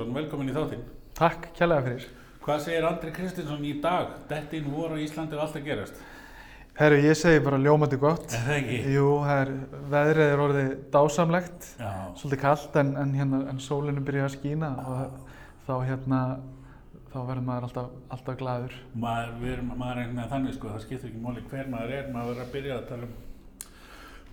Kristinsson, velkomin í þáttinn. Takk kjærlega fyrir. Hvað segir Andri Kristinsson í dag? Dettin voru á Íslandi og allt að gerast. Herru, ég segi bara ljómandi gott. Er það ekki? Jú, það er, veðrið er orðið dásamlegt, Já. svolítið kallt en, en, hérna, en sólinu byrja að skína og þá, hérna, þá verður maður alltaf, alltaf gladur. Maður, maður er einhvern veginn þannig, sko, það skiptir ekki móli hver maður er, maður verður að byrja að tala um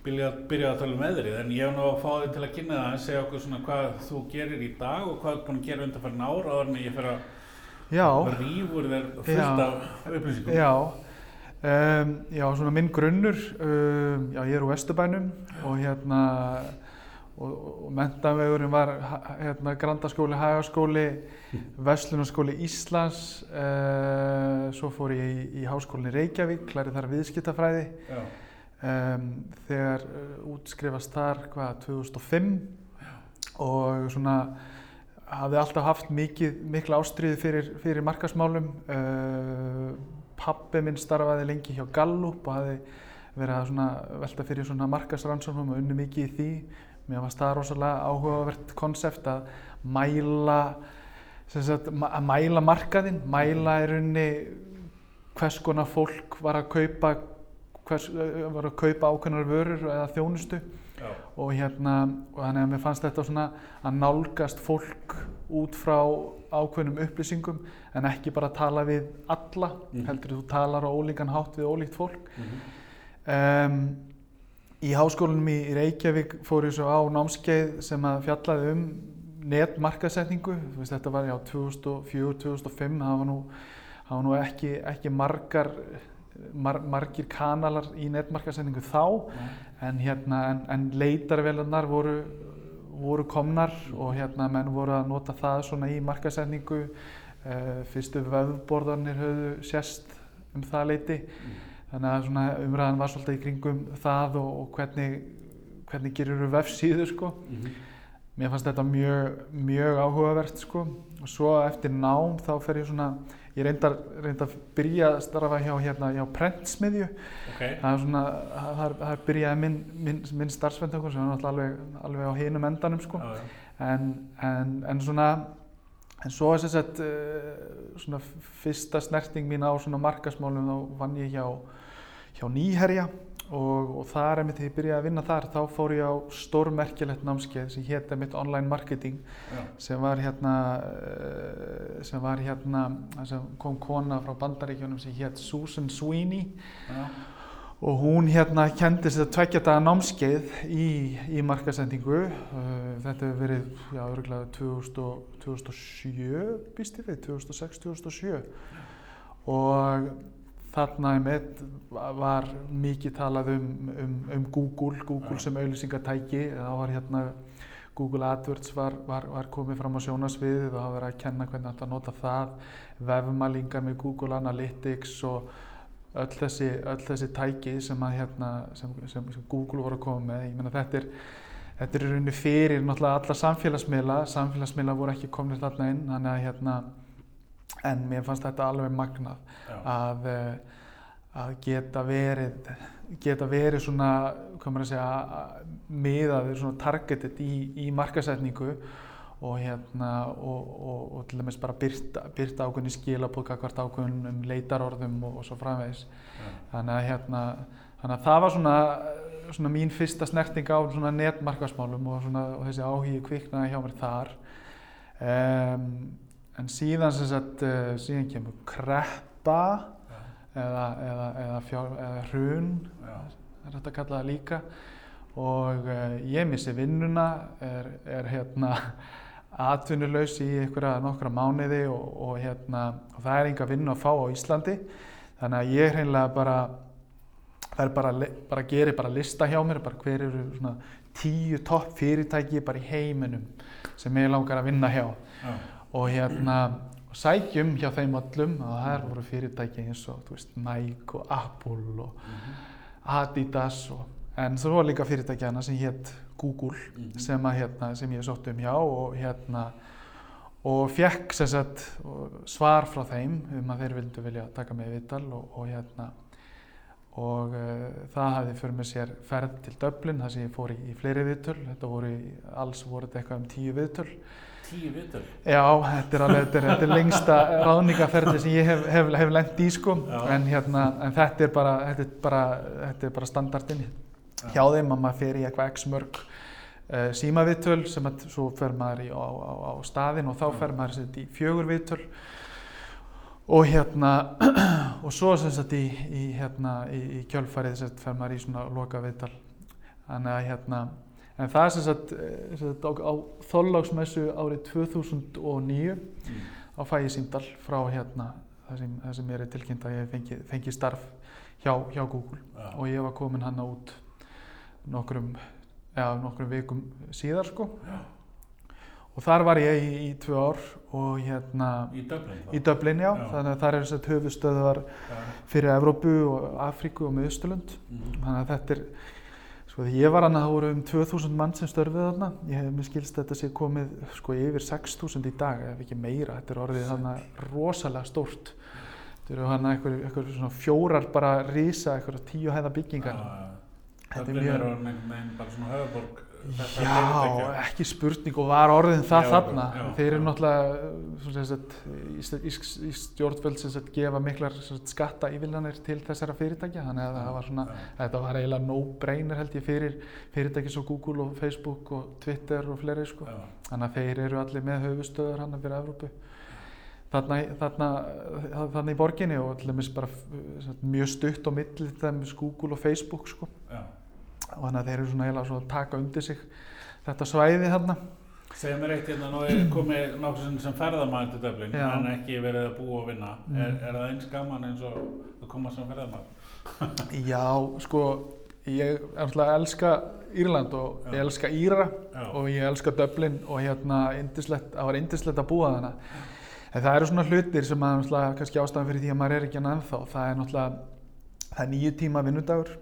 byrja, byrja að tala um veðrið, en ég hef nú að fá þig til að kynna það, segja okkur svona hvað þú gerir í dag og hvað þú er búin að gera undanfærin ára áður en ég fer að Já, rífur þér fullt Já. af upplýsingum. já, um, já, svona minn grunnur, um, já, ég er úr Vesturbænum og hérna, og, og mentavegurinn var hérna Grandaskóli, Hagaskóli, Vestlunarskóli Íslands, uh, svo fór ég í, í Háskólinni Reykjavík, lærið þar viðskiptafræði, Já. Um, þegar uh, útskrifast þar, hvað, 2005 og svona hafði alltaf haft mikið, mikla ástriði fyrir, fyrir markasmálum. Uh, pappi minn starfaði lengi hjá Gallup og hafði verið að svona velta fyrir svona markasrannsóknum og unni mikið í því. Mér fannst það rosalega áhugavert konsept að mæla, sagt, að mæla markaðinn, mæla í rauninni hvers konar fólk var að kaupa, hvers, uh, var að kaupa ákveðnar vörur eða þjónustu og hérna, og þannig að mér fannst þetta svona að nálgast fólk út frá ákveðnum upplýsingum en ekki bara tala við alla, Mhm. heldur þú talar á ólíkan hátt við ólíkt fólk. Mhm. Um, í háskólanum í Reykjavík fór ég svo á námskeið sem að fjallaði um netmarkasetningu, þetta var já 2004-2005, það var nú, það var nú ekki, ekki margar, mar, margir kanalar í netmarkasetningu þá en, hérna, en, en leitarvélarnar voru, voru komnar og hérna menn voru að nota það svona í markasetningu uh, fyrstu vefborðarnir höfðu sérst um það leiti þannig að svona umræðan var svolítið í kringum það og, og hvernig, hvernig gerir þú vefsíður sko. Mhm. mér fannst þetta mjög, mjög áhugavert sko. Og svo eftir nám þá fer ég svona ég reyndar, reyndar að byrja að starfa hjá, hérna, hjá prentsmiðju Ok. það er svona, það það er byrjaði minn, minn, minn starfsvendakur sem er náttúrulega alveg, alveg á hinum endanum sko Já, já. en, en, en svona en svo er þess að uh, svona fyrsta snerting mín á svona markasmálum þá vann ég hjá hjá Nýherja og, og þar einmitt þegar ég byrjaði að vinna þar þá fór ég á stórmerkilegt námskeið sem hétt einmitt online marketing Já. sem var hérna uh, sem var hérna sem kom kona frá bandaríkjunum sem hétt Susan Sweeney Já. og hún hérna kendi sér tveggja daga námskeið í, í markasendingu uh, þetta hefur verið já, örgulega 2000, og- 2007 býst ég við, 2006-2007 og þarna einmitt var mikið talað um, um, um Google, Google Já. sem auðlýsingatæki þá var hérna Google AdWords var, var, var komið fram á sjónasviðið og það var verið að kenna hvernig þetta nota það vefmælingar með Google Analytics og öll þessi, öll þessi tæki sem, að, hérna, sem, sem, sem Google voru að koma með. Ég meina þetta er, þetta er í rauninni fyrir náttúrulega alla samfélagsmiðla, samfélagsmiðla voru ekki komnir þarna inn, þannig að hérna, en mér fannst þetta alveg magnað að, eh, að geta verið, geta verið svona, hvað maður að segja, miðaður svona targeted í, í markasetningu og hérna og, og, og til dæmis bara byrta, byrta ákveðni skilabóð hvert ákveðnum leitarorðum og, og svo framvegis. Já. þannig að hérna þannig að það var svona, svona mín fyrsta snerting á svona netmarkasmálum og, svona, þessi áhugi kviknaði hjá mér þar. Um, en síðan sem sagt uh, síðan kemur kreppa Já. eða, eða, eða, fjár, eða hrun Já. er þetta að kalla það líka og uh, ég missi vinnuna er, er hérna atvinnulaus í einhverja nokkra mánuði og, og hérna og það er enga vinnu að fá á Íslandi þannig að ég hreinlega bara það bara, bara geri bara lista hjá mér bara hver eru svona tíu topp fyrirtæki bara í heiminum sem ég langar að vinna hjá Já. Og hérna sækjum hjá þeim öllum og það voru fyrirtæki eins og veist, Nike og Apple og Mhm. Adidas og, en svo var líka fyrirtæki hana sem hétt Google Mhm. sem, að, hérna, sem ég sótt um hjá og hérna og fekk sagt svar frá þeim um að þeir vildu vilja taka mig í viðtal og, og hérna og uh, það hafði fyrir mig sér ferð til Dublin þar sem ég fór í, í fleiri viðtöl þetta voru alls voru þetta eitthvað um tíu viðtöl Tíu vitur. Já, þetta er alveg, þetta er, þetta er lengsta ráðningaferði sem ég hef, hef, hef lent í sko, en hérna, en þetta er bara, þetta er bara, þetta er bara standardinn hjá þeim að maður fer í eitthvað x mörg uh, símaviðtöl sem að svo fer maður í, á, á, á staðinn og þá fer maður í fjögur viðtöl. Og hérna, og svo sem sagt í, í hérna, í, kjölfarið sem fer maður í svona loka viðtal, þannig að hérna, en það sem sagt, eh, sem sagt á, á þorláksmessu árið 2009 Mm. þá fæ ég símdal frá hérna það sem, það sem ég er tilkynnt að ég hef fengið, fengið starf hjá, hjá Google Já. og ég var komin hann út nokkrum, ja, nokkrum vikum síðar sko Já. og þar var ég í, í tvö ár og hérna Í Dublin í Dublin já, Já. þannig að þar er þess að höfustöðuar Já. fyrir Evrópu og Afríku og Miðausturlönd Mhm. þannig að þetta er sko þegar ég var hann að það voru um 2000 mann sem störfið þarna. Ég hef mér skilst að þetta sé komið sko yfir 6000 í dag ef ekki meira, þetta er orðið þarna rosalega stórt. Þetta eru hann eitthvað, eitthvað svona fjórar bara rísa, eitthvað tíu hæða byggingar. Já, Þetta er mjög- er einhvern veginn bara svona höfuborg Já, ekki spurning og var orðin það Já, þarna. já, Þeir eru náttúrulega í, stjórnvöld sem sagt, gefa miklar skatta ívillanir til þessara fyrirtækja þannig að það var svona, Já. þetta var eiginlega no-brainer held ég fyrir fyrirtæki svo Google og Facebook og Twitter og fleiri sko. Þannig að þeir eru allir með höfustöður hann fyrir Evrópu. Þarna, þarna, þarna í borginni og sagt, mjög stutt á milli þeim Google og Facebook sko. Og þannig að þeir eru svona eiginlega að taka undir sig þetta svæði þarna Segð mér eitt hérna, nú er komið nokkuð sem ferðamaður til Dublin Já. en ekki verið að búa og vinna. Mm. Er, er það eins gaman eins og að koma sem ferðamaður? já, sko ég elska Írland og Já. ég elska Íra Já. og ég elska Dublin og hérna það var indislegt að búa þarna en það eru svona hlutir sem að kannski ástæðan fyrir því að maður er ekki hann ennþá það er náttúrulega það er nýju tíma vinnudagur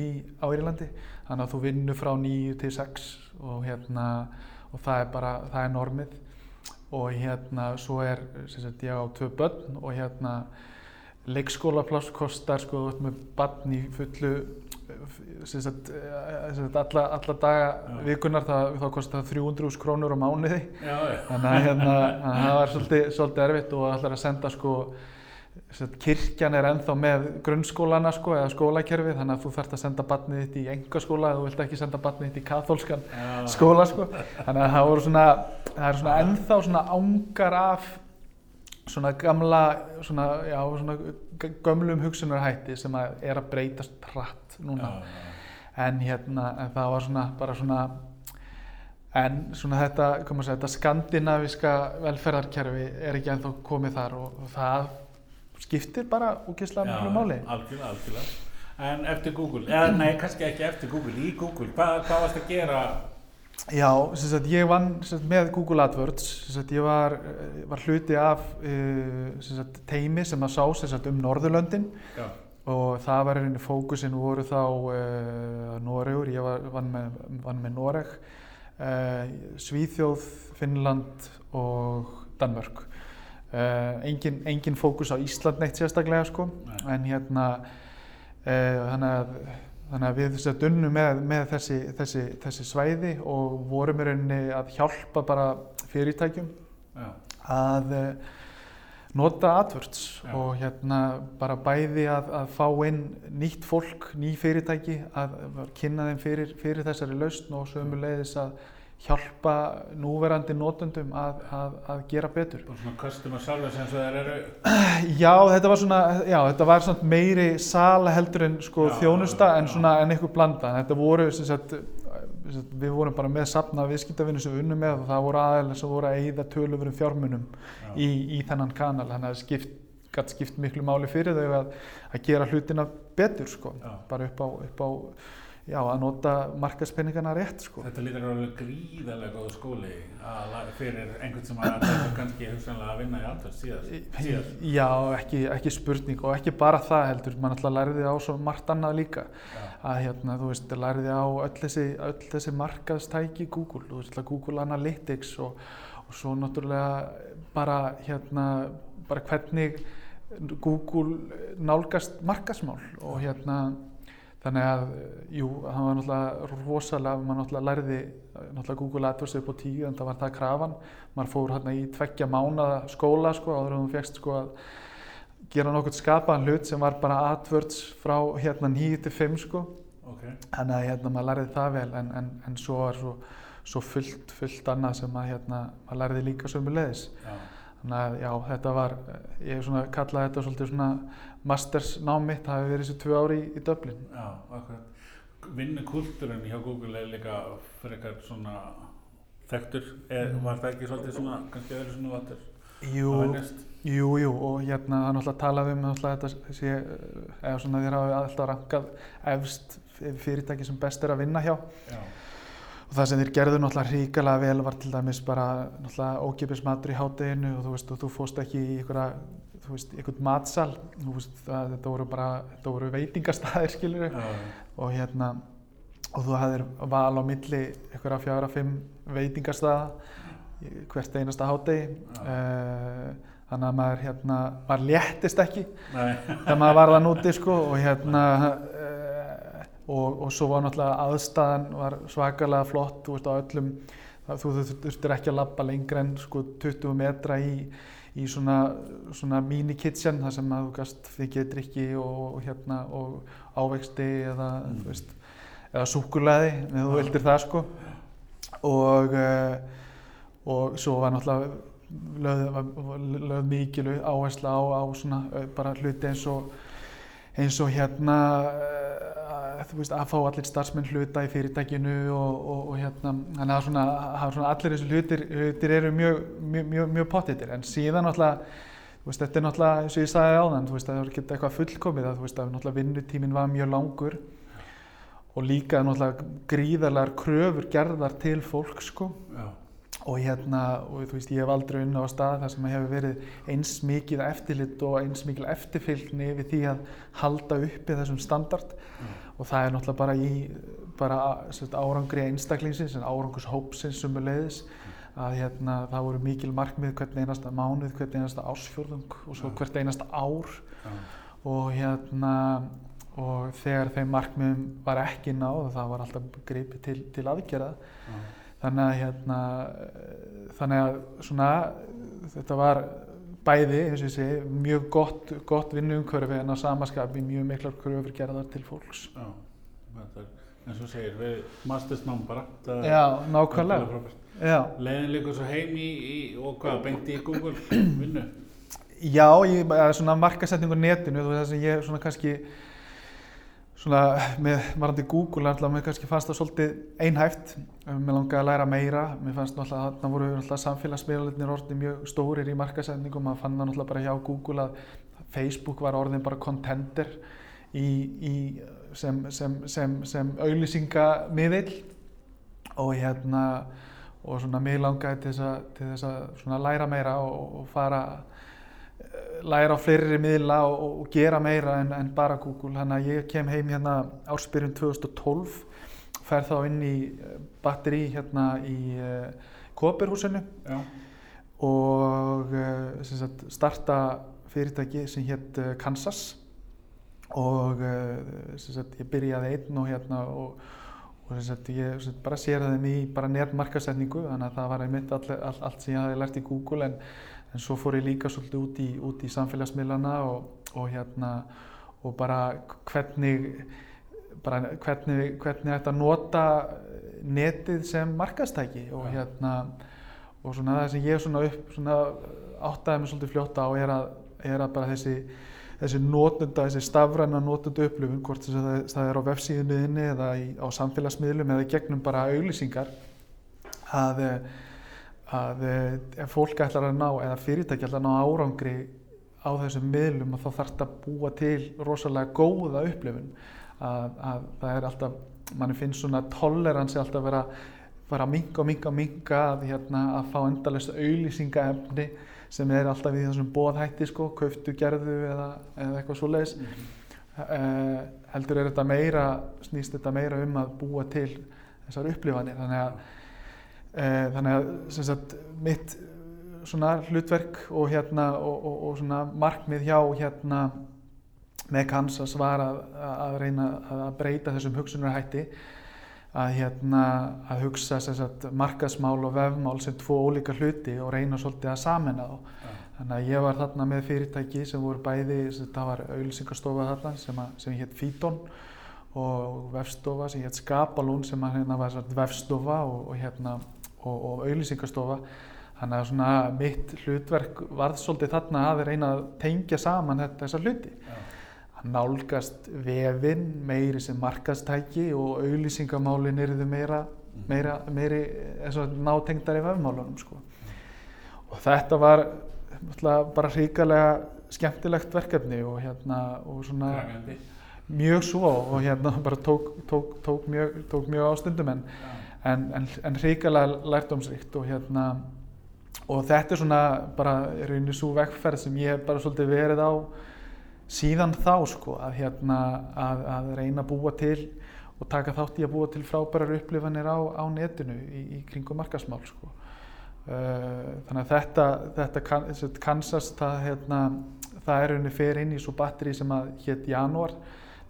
í, á Írlandi þannig að þú vinnur frá nýju til sex og hérna og það er bara, það er normið og hérna svo er sagt ég á tvö börn og hérna leikskólapláss kostar sko þú ert með barn í fullu sagt, eh, sagt alla, alla daga Já. vikunar það, þá kostar það 300 krónur á mánuði Já, já. þannig að hérna, að það var svolítið, svolítið erfitt og ætlar að senda sko kirkjan er ennþá með grunnskólana sko eða skólakerfið þannig að þú þarft að senda barnið þitt í engaskóla eða þú vilt ekki senda barnið þitt í kathólskan Já. skóla sko þannig að það voru svona það er svona ennþá svona ángar af svona gamla svona, já, svona gömlum hugsunarhætti sem að er að breytast hratt núna Já, já. en hérna, en það var svona bara svona en svona þetta, segja, þetta skandinavíska velferðarkerfi er ekki ennþá komið þar og, og það skiptir bara úkislega miklu máli algjörlega, algjörlega. En eftir Google, eða nei, kannski ekki eftir Google, í Google, hvað, hvað varst að gera? Já, sem sagt, ég vann sagt, með Google AdWords, sem sagt, ég var, eh, var hluti af uh, sem sagt, teimi sem að sá sem sagt, um Norðurlöndin Já, og það var einnig fókusin voru þá uh, Noregur, ég var, vann, með, vann með Noreg, uh, Svíþjóð, Finnland og Danmörk. Uh, engin, engin fókus á Ísland neitt sérstaklega sko, Nei. en hérna uh, þannig að Þannig að við þess að dunnu með, með þessi, þessi, þessi svæði og vorum í rauninni að hjálpa bara fyrirtækjum já, að eh, nota AdWords Já. og hérna bara bæði að, að fá inn nýtt fólk, ný fyrirtæki, að, kynna þeim fyrir, fyrir þessari lausn og sömuleiðis að hjálpa núverandi notendum að, að, að gera betur. bara svona customer service eins og þeir eru. Já, þetta var svona, já, þetta var svona meiri sala heldur en sko Já, þjónusta en svona en einhver blanda. Þetta voru, sem sagt, sem við vorum bara með safna viðskiptavinu sem við unnum með og það voru aðeins sem voru að eyða töluverum fjármunum Já. í, í þennan kanal. Þannig að það skipt, gat skipt miklu máli fyrir þau að, að gera hlutina betur sko. Já. Bara upp á, upp á, já, að nota markaspenningana rétt sko. Þetta lítur alveg gríðarlega góð skóli fyrir einhvern sem að þetta kannski hugsanlega að vinna í alltaf síðast. Já, ekki, ekki spurning og ekki bara það heldur, mann alltaf lærði á svo margt annað líka. Já, að hérna, þú veist, lærði á öll þessi, öll þessi markaðstæki Google, þú veist, Google Analytics og, og svo náttúrulega bara hérna, bara hvernig Google nálgast markaðsmál og hérna þannig að, jú, það var náttúrulega rosalega, maður náttúrulega lærði náttúrulega Google AdWords upp á tíu en það var það krafan, maður fór hérna í tveggja mánaða skóla sko áður en þú fegst sko að gera nokkur skapaðan hlut sem var bara AdWords frá hérna 9 til 5 sko Ok. þannig að hérna maður lærði það vel en, en, en svo er svo, svo fullt, fullt annað sem maður hérna, maður lærði líka sömuleiðis Já. þannig að já, þetta var, ég hef svona kallað þetta svolítið svona masters nám mitt, það hefur verið þessi tvö ári í, í Dublin Já, akkurat. Vinnukultúrin hjá Google er líka frekar svona þekktur. Er, var það ekki svolítið svona, kannski öðru svona vattur Jú, jú, jú, og hérna það er náttúrulega talað um þetta sé, eða svona þér hafi alltaf rankað efst fyrirtæki sem best er að vinna hjá Já. og það sem þeir gerðu náttúrulega hrikalega vel var til dæmis bara náttúrulega ókipis matur í hádeginu og þú veist, og þú fóst ekki í einhverja, þú veist, einhvern matsal, þú veist, það, þetta voru bara, þetta voru veitingastæðir, skilur Já, og hérna, og þú hafðir val á milli einhverja fjára, fimm veitingastæða hvert einasta hádegi, Já. uh, þannig að maður, hérna, maður léttist ekki þegar maður var það núti sko og hérna uh, og, og svo var náttúrulega aðstæðan var svakalega flott þú veist á öllum þú þurftir ekki að labba lengra en sko 20 metra í, í svona, svona mini kitchen þar sem að þú gast þykja drikki og, og hérna og ávexti eða Mm. veist eða súkulaði ef þú vildir það sko og uh, og svo var náttúrulega lögð, var lögð mikil áhersla á, á svona uh, bara hluti eins og eins og hérna uh, þú veist að fá allir starfsmenn hluta í fyrirtækinu og, og, og hérna þannig að svona, að svona allir þessu hlutir, hlutir eru mjög, mjög, mjög, mjög pottitir en síðan náttúrulega þú veist þetta er náttúrulega eins og ég sagði áðan þú veist það er ekki eitthvað fullkomið að þú veist að náttúrulega vinnutíminn var mjög langur og líka náttúrulega gríðarlegar kröfur gerðar til fólk sko Já. og hérna, og þú veist, ég hef aldrei unna á stað þar sem hefur verið eins mikið eftirlit og eins mikil eftirfylgni við því að halda uppi þessum standard Já. Og það er náttúrulega bara í bara sérst, árangri einstaklingsins en árangurs hópsins sumuleiðis að hérna, það voru mikil markmið hvern einasta mánuð, hvern einasta ársfjörðung og svo hvert einasta ár Já. og hérna og þegar þeim markmiðum var ekki náð það var alltaf gripið til, til aðgerða Já. þannig að hérna þannig að svona þetta var bæði eins og ég segi mjög gott, gott vinnuumhverfi en á samaskapi mjög miklar kröfur gerðar til fólks Já. Þetta er, eins og segir, við mastersnám bara. Já, nákvæmlega Leiðin líka svo heim í, í og hvað, beint í Google vinnu? Já ég, svona markasetningu á netinu þú veist það sem ég svona kannski svona með varandi Google alltaf mér kannski fannst það svolítið einhæft. Mér langaði að læra meira. Mér fannst náttúrulega þarna voru náttúrulega samfélagsmiðlarnir orðin mjög stórir í markasetningu maður fann það náttúrulega bara hjá Google að Facebook var orðin bara í sem, sem, sem, sem auðlýsingamiðill og hérna og svona mig langaði til þess að, að læra meira og, og fara læra á fleiri miðla og, og, gera meira en, en bara Google. Þannig að ég kem heim hérna ársbyrjun 2012 fer þá inn í eh, batteri hérna í uh, Kóperhúsinu og sem sagt, starta fyrirtæki sem hétt Kansas og sagt, ég byrjaði einn og hérna og, og sagt, ég bara sérði þeim í bara netmarkasetningu þannig að það var einmitt all, all, allt sem ég hafði lært í Google en, en svo fór ég líka svolítið út í, út í samfélagsmiðlana og, og hérna og bara hvernig bara hvernig, hvernig ætti að nota netið sem markastæki og Já. hérna og svona það sem ég svona upp svona áttaði mig svolítið fljótt á er að, er að bara þessi þessi notunda, þessi stafræna notunda upplifun, hvort þess að það, það er á vefsíðunniðinni eða í, á samfélagsmiðlum eða gegnum bara auglýsingar að, að eh, ef fólk ætlar að ná eða fyrirtæki ætlar að ná árangri á þessum miðlum þá þarf þetta að búa til rosalega góða upplifun. Að, að það er alltaf manni finnst svona toleransi alltaf að vera að minga og minga og minga að, hérna, að fá endalist auglýsingaefni sem er alltaf í þessum bóðhætti sko, kauftu gerðu eða, eða eitthvað svoleiðis. Uh, heldur er þetta meira snýst þetta meira um að búa til þessar upplifanir. Þannig að, þannig að sagt, mitt svona hlutverk og hérna og, og, og svona markmið hjá hérna með Kansas var að, að reyna að breyta þessum hugsunarhætti að, hérna, að hugsa sagt, markasmál og vefmál sem tvo ólíka hluti og reyna svolítið að samena þá. Já. Þannig að ég var þarna með fyrirtæki sem voru bæði, það var auðlýsingarstofa þarna sem, sem hétt Fítón og vefstofa sem hétt Skapalún sem hérna var vefstofa og, hérna, og, og auðlýsingarstofa. Þannig að svona mitt hlutverk varð svolítið þarna að reyna að tengja saman þetta, þessa hluti. Já. Að nálgast vefinn meiri sem markastæki og auðlýsingamálin eruðu meira, meira, meiri eins og nátengdari vefmálunum sko. Og þetta var bara hrikalega skemmtilegt verkefni og hérna og svona Kragandi. mjög svo og hérna bara tók, tók, tók, mjög, tók mjög ástundum en, Já. En, en, en hrikalega lærdomsríkt og hérna og þetta er svona bara rauninni svo vegferð sem ég hef bara svolítið verið á síðan þá sko að hérna að, að reyna að búa til og taka þátt í að búa til frábærar upplifanir á, á netinu í, í kringum markasmál sko. Uh, þannig að þetta, þetta kan, Kansas það, hérna, það er rauninni fer inn í svo batteri sem að hétt janúar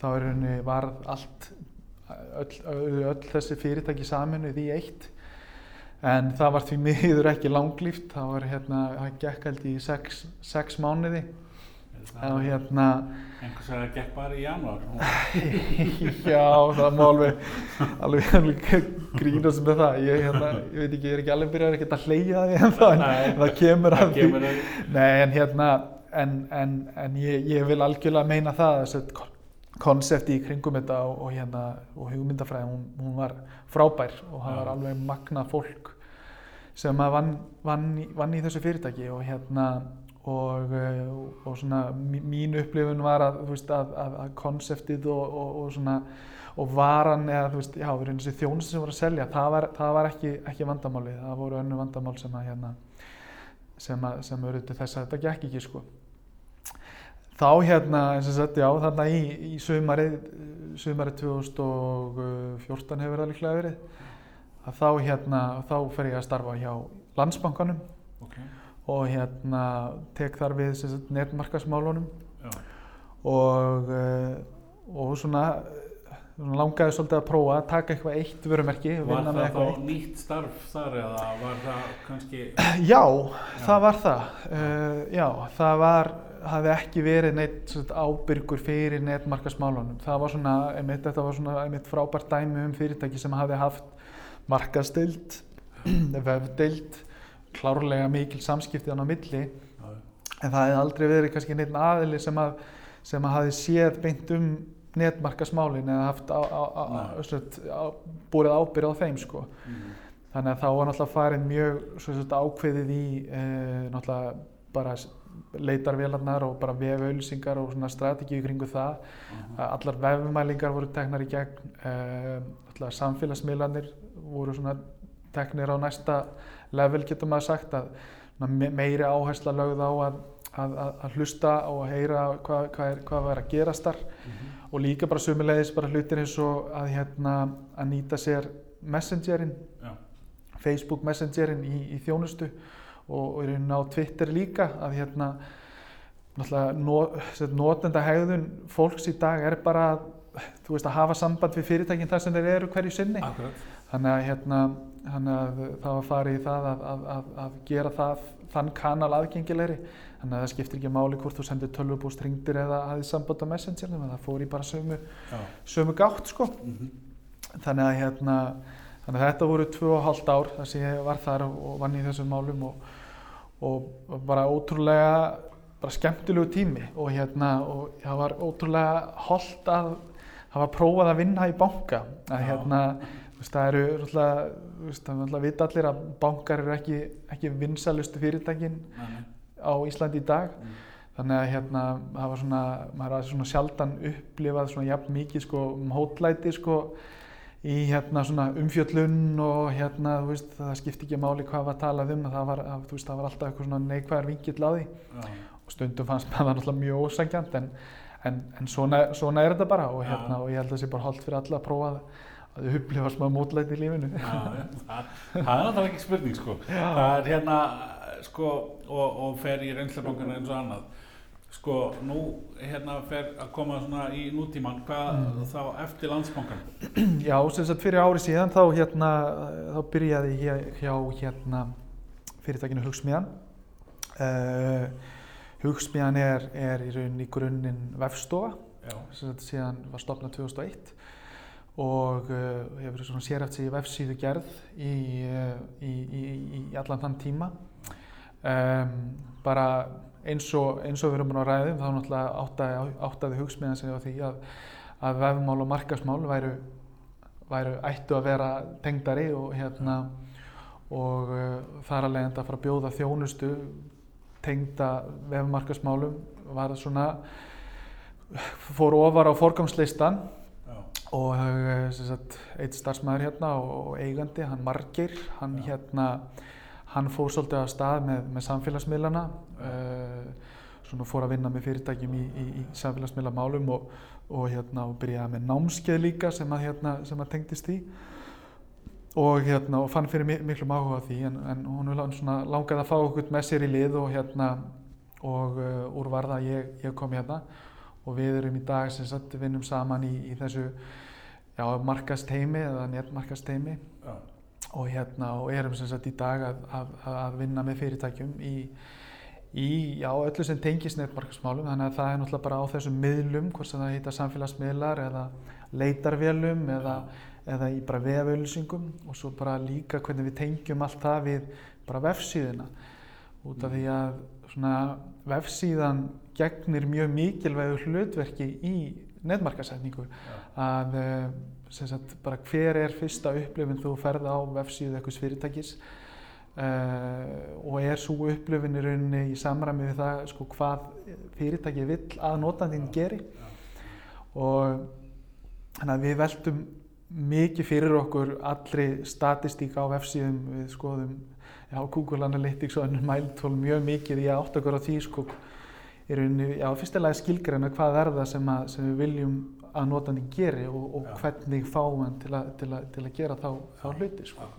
þá er rauninni varð allt öll, öll, öll þessi fyrirtæki saminuð í eitt. En það var því miður ekki langlíft. Það var hérna, það gekk held í sex, sex mánuði. Og hérna Einhvers að það gekk bara í janúar. já, það má alveg alveg, alveg grínast með það. Ég, hérna, ég veit ekki, ég er ekki alveg byrjað ekki að hleyja því en það, en það kemur að því. að Nei, en hérna, en, en, en ég, ég vil algjörlega meina það, þessi konsepti í kringum þetta og, og hérna, og hugmyndafræði, hún, hún var frábær og það var alveg magnað fólk sem vann, vann, vann í þessu fyrirtæki og hérna, og, eh, og svona mí- mín upplifun var að, þú veist, að, að, að konseptið og, og, og svona, og varan eða þú veist, já, við erum þessi þjónustu sem voru að selja, það var, það var ekki, ekki vandamálið, það voru önnu vandamál sem að hérna, sem, að, sem til þess að þetta gekk ekki sko. Þá hérna, eins og sagt, já, þarna í, í sumarið, sumarið 2014 hefur það líklega verið, að þá hérna, þá fer ég að starfa hjá Landsbankanum Ok, og hérna tek þar við sem sagt, netmarkasmálunum já. og, og svona, svona langaði svolítið að prófa að taka eitthvað eitt vörumerki, Var það þá nýtt starf þar eða var það kannski... Já, það var það. Uh, já, það var, hafði ekki verið neitt sagt, ábyrgur fyrir netmarkasmálunum. Það var svona, einmitt, þetta var svona einmitt frábært dæmi um fyrirtæki sem hafði haft markastild, vefdild, klárlega mikil samskipti hann á milli, en það hefði aldrei verið kannski neitt aðili sem að, sem að hafi séð beint um netmarkasmálin eða haft á, á, á, Nei. á, sagt, á, þeim sko. Mhm. Þannig að þá var náttúrulega farin mjög svo sagt, ákveðið í e, náttúrulega bara leitarvélarnar og bara vefauðlýsingar og svona strategíu kringu það. Mhm. Að Allar vefmælingar voru teknar í gegn, e, náttúrulega samfélagsmiðlanir voru svona teknir á næsta level getur maður sagt að meiri áhersla lögð á að, að, að, að hlusta og heyra hvað, hvað, er, hvað var að gerast þar Mhm. og líka bara sömulegis bara hlutir eins og að, hérna, að nýta sér messengerin Já. Facebook Messengerin í, í þjónustu og, í rauninni á Twitter líka að hérna náttúrulega no, notenda hegðun fólks í dag er bara þú veist að hafa samband við fyrirtækin þar sem þeir eru hverju sinni Akkurat. þannig að hérna þannig að það var farið í það að, að, að, að gera það þann kanal aðgengilegri þannig að það skiptir ekki máli hvort þú sendir tölvupúst ringdir eða hafið samband á Messengerin það fór í bara sömu, sömu gátt sko Mhm. þannig að hérna þannig að þetta voru tvö og hálft ár þar sem ég var þar og vann í þessum málum og, og, bara ótrúlega bara skemmtilegu tími og hérna og það var ótrúlega holdt að hafa prófað að vinna í banka að hérna þú veist, það eru náttúrulega þú veist, það er náttúrulega vita allir að bankar eru ekki, ekki vinsalustu fyrirtækin nei. á Íslandi í dag Mm. þannig að hérna það var svona, maður hafði svona sjaldan upplifað svona jafn mikið sko um hótlæti sko í hérna svona umfjöllun og hérna þú veist það skipti ekki máli hvað var talað um það var, að, veist, það var alltaf eitthvað svona neikvæðar vingill á því Já. og stundum fannst maður það náttúrulega mjög ósangjant en, en, en svona, svona er þetta bara og Já. hérna og ég held að það sé bara holdt fyrir alla að prófa að, að upplifa smá mótlæti í lífinu Já, já, það, það er náttúrulega ekki spurning sko. Það er hérna sko og, og fer í reynslubankana eins og annað. Sko, nú hérna fer að koma svona í nútíman, hvað Mm. þá eftir landsbankan? Já, sem sagt fyrir ári síðan þá hérna, þá byrjaði ég hjá hérna fyrirtækinu Hugsmíðan. Uh, Hugsmíðan er, er í rauninni grunninn vefstofa, Já, sem sagt síðan var stopnað 2001 og uh, hefur svona sérhæft sig í vefsíðu gerð í, uh, í, í, í, í allan þann tíma. Um, bara eins og, eins og við erum búin að ræðum þá náttúrulega áttaði, áttaði hugsmiðan sig á því að, að vefmál og markasmál væru, væru ættu að vera tengdari og hérna og uh, þar að leiðandi að fara að bjóða þjónustu tengda vefmarkasmálum var svona fór ofar á forgangslistan já, og sem sagt, eitt starfsmæður hérna og, eigandi, hann Margir, hann Já. hérna, hann fór svolítið að stað með, með samfélagsmiðlana, svona fór að vinna með fyrirtækjum í, í, í samfélagsmiðlamálum og, og hérna og byrjaði með námskeið líka sem að hérna, sem að tengdist því. Og hérna og fann fyrir mi- miklum áhuga á því en, en hún langaði að fá okkur með sér í lið og hérna og uh, úr var það ég, ég kom hérna. Og við erum í dag sem sagt vinnum saman í, í þessu já, markasteimi eða netmarkasteimi já, og hérna og erum sem sagt í dag að, að, að vinna með fyrirtækjum í, í já, öllu sem tengist netmarkasmálum þannig að það er náttúrulega bara á þessum miðlum hvort sem það heita samfélagsmiðlar eða leitarvélum eða, eða í bara vefauðlýsingum og svo bara líka hvernig við tengjum allt það við bara vefsíðuna. Út af því að svona vefsíðan gegnir mjög mikilvægu hlutverki í netmarkasetningu já, að eh, sem sagt, bara hver er fyrsta upplifin þú ferð á vefsíðu eitthvað fyrirtækis uh, og er svo upplifin í rauninni í samræmi við það sko, hvað fyrirtæki vill að notandinn geri. Og þannig að við veltum mikið fyrir okkur allri statistík á vefsíðum. Við skoðum já, Google Analytics og önnur mæltól mjög mikið. Í að átta okkur á því sko, í rauninni, já, fyrstilega skilgreina hvað er það sem, að, sem við viljum að notandi geri og, og hvernig fáum hann til, til, til að gera þá, þá hluti sko.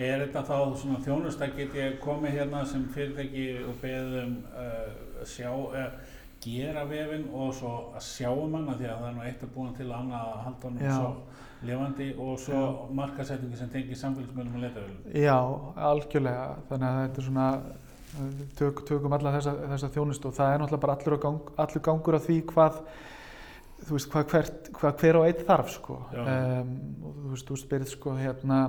Er þetta þá svona þjónust að get ég komið hérna sem fyrirtæki og beðið um uh, sjá, uh, gera vefinn og svo að sjá um hann af því að það er nú eitt að búin til að annað að halda hann svo lifandi og svo markasetningi sem tengir samfélagsmiðlum og leitavélum. Já, algjörlega. Þannig að þetta er svona, við tök, tökum alla þessa, þessa þjónustu og það er náttúrulega bara allur, gang, allur gangur á því hvað, þú veist, hvað, hvert, hvað hver og einn þarf, sko. Um, og þú veist, þú spyrir, sko, hérna,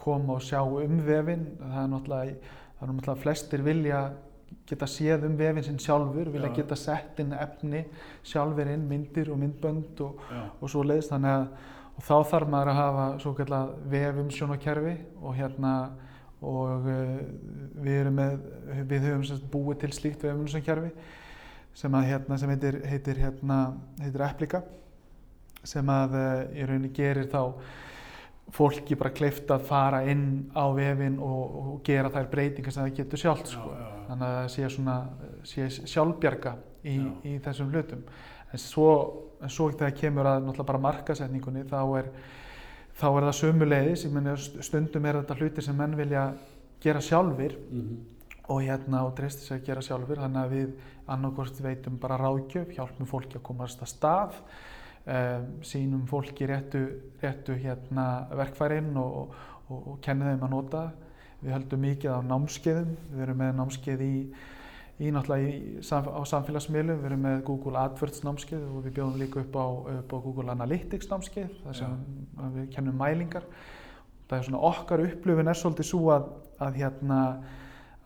koma og sjá um vefinn, það er náttúrulega, það er náttúrulega flestir vilja geta séð um vefinn sinn sjálfur, vilja Já. geta sett inn efni sjálfur inn, myndir og myndbönd og, og svo leiðist þannig að og þá þarf maður að hafa svo kallað vefumsjónakerfi og hérna og uh, við erum með við höfum sagt búið til slíkt vefumsjónakerfi sem að hérna sem heitir heitir hérna heitir Applica sem að uh, í rauninni gerir þá fólki bara kleift að fara inn á vefinn og, og gera þær breytingar sem það getur sjálft já, sko. já, já. þannig að það sé svona sé sjálfbjarga í, Já. í þessum hlutum en svo, en svo þegar kemur að náttúrulega bara markasetningunni þá er, þá er það meni stundum er þetta hluti sem menn vilja gera sjálfir Mhm. Og hérna og treysti sig að gera sjálfur þannig að við annarkort veitum bara ráðgjöf, hjálpum fólki að komast að stað um, sínum fólki réttu, réttu hérna verkfærin og, og, og kenni þeim að nota. Við höldum mikið á námskeiðum við erum með námskeið í, í náttúrulega í, á samfélagsmiðlum við erum með Google AdWords námskeið og við bjóðum líka upp á, upp á Google Analytics námskeið þar sem við kennum mælingar. Það er svona okkar upplöfun er svolítið svo að, að hérna